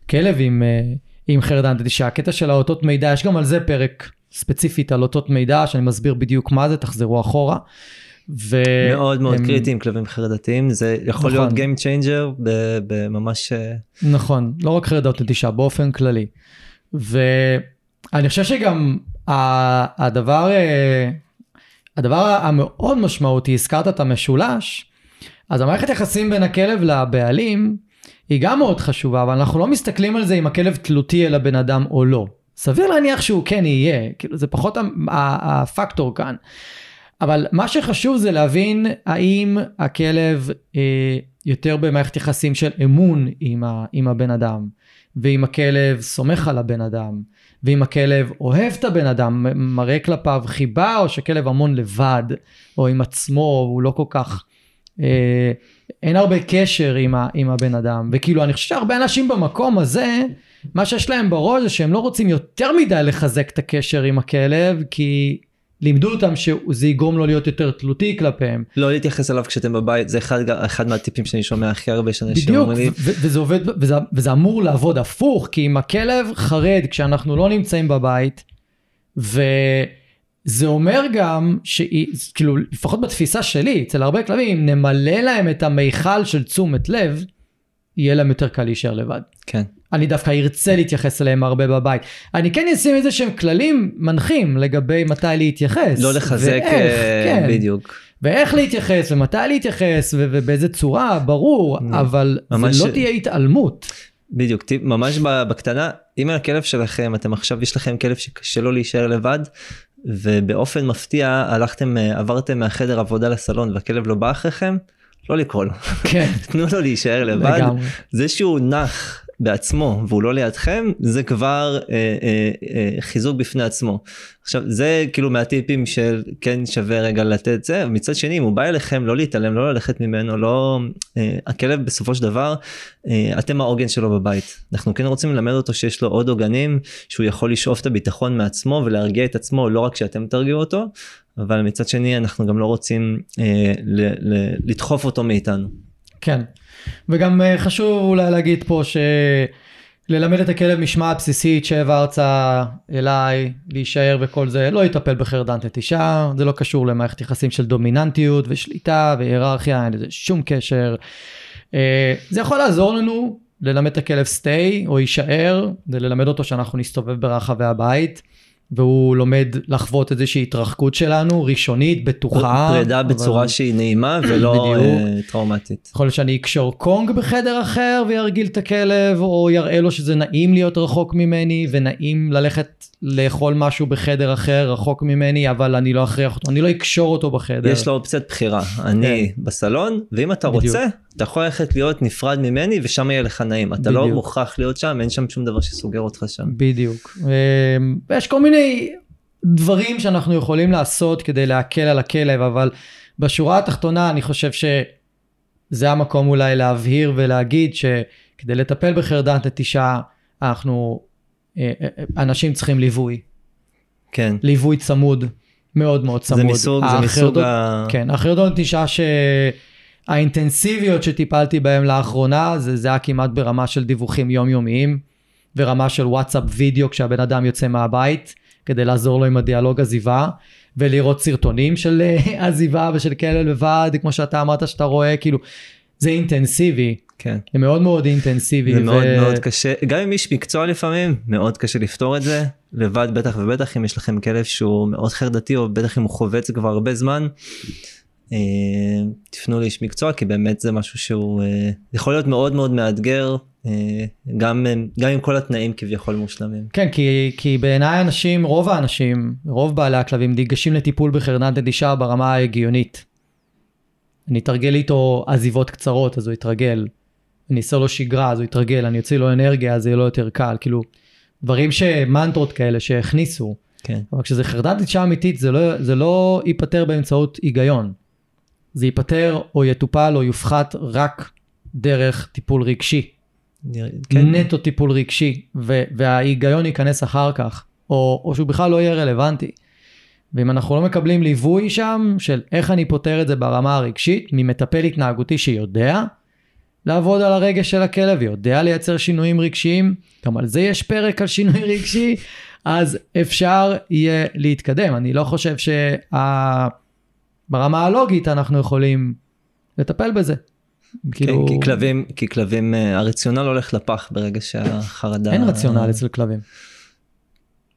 כלב עם, uh, עם חרדן. שהקטע של האותות מידע, יש גם על זה פרק ספציפית על אותות מידע, שאני מסביר בדיוק מה זה, תחזרו אחורה.
ו... מאוד מאוד הם... קריטי עם כלבים חרדתיים, זה יכול נכון. להיות Game Changer בממש...
נכון, לא רק חרדת נטישה, באופן כללי. ו... אני חושב שגם הדבר, אה, הדבר המאוד משמעותי, הזכרת את המשולש, אז המערכת יחסים בין הכלב לבעלים היא גם מאוד חשובה, אבל אנחנו לא מסתכלים על זה אם הכלב תלותי אל הבן אדם או לא. סביר להניח שהוא כן יהיה, כאילו זה פחות הפקטור כאן. אבל מה שחשוב זה להבין האם הכלב אה, יותר במערכת יחסים של אמון עם, ה, עם הבן אדם, ואם הכלב סומך על הבן אדם, ואם הכלב אוהב את הבן אדם, מראה כלפיו חיבה, או שכלב המון לבד, או עם עצמו, והוא לא כל כך... אה, אין הרבה קשר עם, ה, עם הבן אדם. וכאילו, אני חושב שהרבה אנשים במקום הזה, מה שיש להם בראש זה שהם לא רוצים יותר מדי לחזק את הקשר עם הכלב, כי לימדו אותם שזה יגרום לו להיות יותר תלותי כלפיהם.
לא להתייחס אליו כשאתם בבית זה אחד אחד מהטיפים שאני שומע הכי הרבה שאנשים
בדיוק,
אומרים לי
ו- ו- וזה עובד, וזה, וזה אמור לעבוד הפוך, כי אם הכלב חרד כשאנחנו לא נמצאים בבית, וזה אומר גם שהיא, כאילו, לפחות בתפיסה שלי, אצל הרבה כלבים, אם נמלא להם את המיכל של תשומת לב, יהיה להם יותר קל להישאר לבד.
כן
אני דווקא ארצה להתייחס אליהם הרבה בבית. אני כן אשים איזה שהם כללים מנחים לגבי מתי להתייחס.
לא לחזק
ואיך,
אה,
כן.
בדיוק
ואיך להתייחס ומתי להתייחס ו- ובאיזה צורה, ברור. אבל זה לא תהיה התעלמות.
בדיוק ממש בקטנה אם הכלב שלכם אתם עכשיו יש לכם כלב שקשה לו להישאר לבד ובאופן מפתיע הלכתם אה, עברתם מהחדר עבודה לסלון והכלב לא בא אחריכם? לא לקרוא לו.
כן,
תנו לו להישאר לבד.
לגמרי.
זה שהוא נח בעצמו והוא לא לידכם זה כבר אה, אה, אה, חיזוק בפני עצמו. עכשיו זה כאילו מהטיפים של כן שווה רגע לתת זה מצד שני אם הוא בא אליכם לא להתעלם לא ללכת ממנו לא אה, הכלב בסופו של דבר אה, אתם העוגן שלו בבית אנחנו כן רוצים ללמד אותו שיש לו עוד עוגנים שהוא יכול לשאוף את הביטחון מעצמו ולהרגיע את עצמו לא רק שאתם תרגיעו אותו אבל מצד שני אנחנו גם לא רוצים אה, ל- ל- לדחוף אותו מאיתנו.
כן. וגם אה, חשוב אולי להגיד פה שללמד את הכלב משמעת בסיסית שהבא ארצה אליי, להישאר וכל זה, לא יטפל בחרדת נטישה, זה לא קשור למערכת יחסים של דומיננטיות ושליטה והיררכיה, אין לזה שום קשר. אה, זה יכול לעזור לנו ללמד את הכלב סטי או יישאר, זה ללמד אותו שאנחנו נסתובב ברחבי הבית. והוא לומד לחוות איזושהי התרחקות שלנו, ראשונית, בטוחה.
פרידה
אבל-
בצורה שהיא נעימה ולא. אה, טראומטית.
יכול להיות שאני אקשור קונג בחדר אחר וירגיל את הכלב, או יראה לו שזה נעים להיות רחוק ממני, ונעים ללכת לאכול משהו בחדר אחר רחוק ממני, אבל אני לא אכריח אותו, אני לא אקשור אותו בחדר.
יש לו אופציית בחירה, אני בסלון, ואם אתה
בדיוק.
רוצה, אתה יכול ללכת להיות נפרד ממני ושם יהיה לך נעים. אתה לא
בדיוק.
מוכרח להיות שם, אין שם שום דבר שסוגר אותך שם.
בדיוק. אמ, ויש כל מיני דברים שאנחנו יכולים לעשות כדי להקל על הכלב, אבל בשורה התחתונה אני חושב שזה המקום אולי להבהיר ולהגיד שכדי לטפל בחרדת נטישה, אנחנו, אה, אה, אנשים צריכים ליווי.
כן.
ליווי צמוד, מאוד מאוד צמוד.
זה מסוג, זה מסוג ה...
כן, החרדות נטישה שהאינטנסיביות שטיפלתי בהם לאחרונה, זה, זה היה כמעט ברמה של דיווחים יומיומיים, ורמה של וואטסאפ וידאו כשהבן אדם יוצא מהבית, כדי לעזור לו עם הדיאלוג עזיבה, ולראות סרטונים של אה, עזיבה ושל כלב לבד, כמו שאתה אמרת שאתה רואה, כאילו, זה אינטנסיבי,
כן.
זה מאוד מאוד אינטנסיבי.
זה
ו-
מאוד מאוד קשה, גם אם איש מקצוע לפעמים, מאוד קשה לפתור את זה, לבד בטח ובטח אם יש לכם כלב שהוא מאוד חרדתי, או בטח אם הוא חווה את זה כבר הרבה זמן, אה, תפנו לאיש מקצוע, כי באמת זה משהו שהוא אה, יכול להיות מאוד מאוד מאתגר, גם, אה, גם עם כל התנאים כביכול מושלמים.
כן, כי, כי בעיניי אנשים, רוב האנשים, רוב בעלי הכלבים ניגשים לטיפול בחרדת נטישה ברמה ההגיונית. אני אתרגל איתו עזיבות קצרות, אז הוא יתרגל. אני אעשה לו שגרה, אז הוא יתרגל. אני אוציא לו אנרגיה, אז יהיה לו יותר קל. כאילו, דברים שמנטרות כאלה שהכניסו.
כן,
אבל כשזה חרדת נטישה אמיתית, זה לא, זה לא ייפתר באמצעות היגיון. זה ייפתר או יטופל או יופחת רק דרך טיפול רגשי. כן. נטו טיפול רגשי, ו- וההיגיון ייכנס אחר כך, או, או שהוא בכלל לא יהיה רלוונטי. ואם אנחנו לא מקבלים ליווי שם, של איך אני פותר את זה ברמה הרגשית, ממטפל התנהגותי שיודע לעבוד על הרגש של הכלב, ויודע לייצר שינויים רגשיים, גם על זה יש פרק על שינוי רגשי, אז אפשר יהיה להתקדם. אני לא חושב שברמה הלוגית אנחנו יכולים לטפל בזה. כאילו,
כי כלבים, כי כלבים, אה, הרציונל הולך לפח ברגע שהחרדה...
אין רציונל אצל כלבים.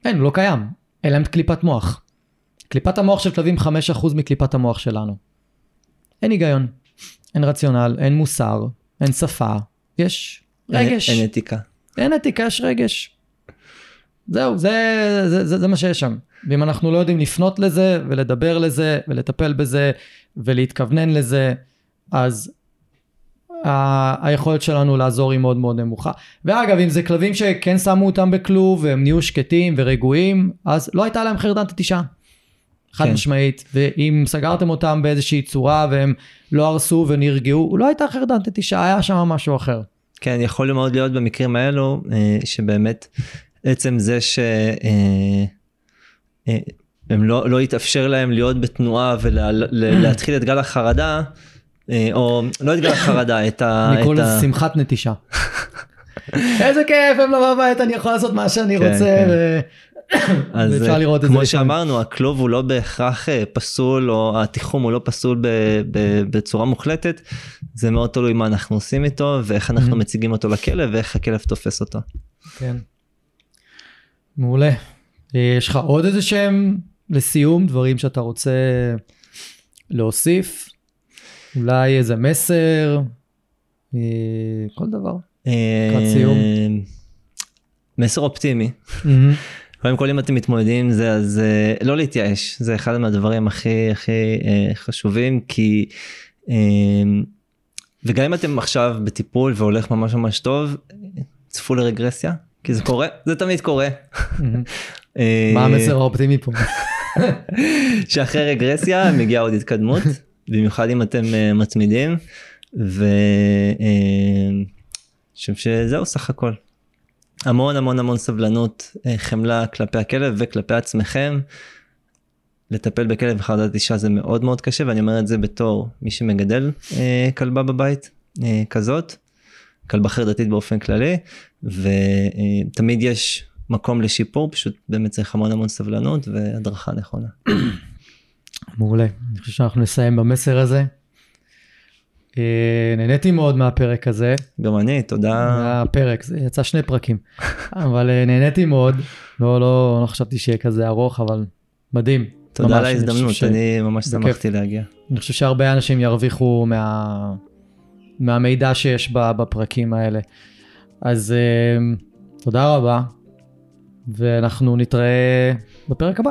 אין, הוא לא קיים. אין להם קליפת מוח. קליפת המוח של כלבים 5% מקליפת המוח שלנו. אין היגיון, אין רציונל, אין מוסר, אין שפה, יש רגש.
אין, אין אתיקה.
אין אתיקה, יש רגש. זהו, זה, זה, זה, זה מה שיש שם. ואם אנחנו לא יודעים לפנות לזה, ולדבר לזה, ולטפל בזה, ולהתכוונן לזה, אז ה- היכולת שלנו לעזור היא מאוד מאוד נמוכה. ואגב, אם זה כלבים שכן שמו אותם בכלוב, והם נהיו שקטים ורגועים, אז לא הייתה להם חרדת נטישה. חד
כן.
משמעית, ואם סגרתם אותם באיזושהי צורה והם לא הרסו ונרגעו, לא הייתה חרדת נטישה, היה שם משהו אחר.
כן, יכול מאוד להיות במקרים האלו, אה, שבאמת עצם זה שהם לא, לא יתאפשר להם להיות בתנועה ולהתחיל את גל החרדה, אה, או לא את גל החרדה, את ה...
אני קורא לזה שמחת נטישה. איזה כיף, הם לא בבית, אני יכול לעשות מה שאני
כן,
רוצה,
כן. אז אה. כמו. שאמרנו, הכלוב הוא לא בהכרח אה, פסול, או התיחום הוא לא פסול בצורה מוחלטת, זה מאוד תלוי מה אנחנו עושים איתו, ואיך אנחנו
Mhm.
מציגים אותו לכלב, ואיך הכלב תופס אותו.
כן. מעולה. אה, יש לך עוד איזה שהם, לסיום, דברים שאתה רוצה להוסיף? אולי איזה מסר? אה, כל דבר. לקראת סיום.
אה, מסר אופטימי. קודם כל אם אתם מתמודדים עם זה אז אה, לא להתייאש זה אחד מהדברים הכי הכי אה, חשובים כי אה, וגם אם אתם עכשיו בטיפול והולך ממש ממש טוב צפו לרגרסיה כי זה קורה זה תמיד קורה. אה,
מה המסר האופטימי פה?
שאחרי רגרסיה מגיעה עוד התקדמות במיוחד אם אתם אה, מתמידים ואני חושב שזהו סך הכל. המון המון המון סבלנות אה, חמלה כלפי הכלב וכלפי עצמכם. לטפל בכלב בחרדת אישה זה מאוד מאוד קשה ואני אומר את זה בתור מי שמגדל אה, כלבה בבית אה, כזאת כלבה חרדתית באופן כללי ותמיד יש מקום לשיפור פשוט באמת צריך המון המון סבלנות והדרכה נכונה.
מעולה. אני חושב שאנחנו נסיים במסר הזה. אה, נהניתי מאוד מהפרק הזה.
גם אני תודה
היה פרק, זה יצא שני פרקים. אבל אה, נהניתי מאוד. לא, לא, לא חשבתי שיהיה כזה ארוך, אבל מדהים.
תודה על ההזדמנות
ש-
אני ממש שמחתי להגיע.
אני חושב שהרבה אנשים ירוויחו מה... מהמידע שיש ב- בפרקים האלה. אז אה, תודה רבה, ואנחנו נתראה בפרק הבא.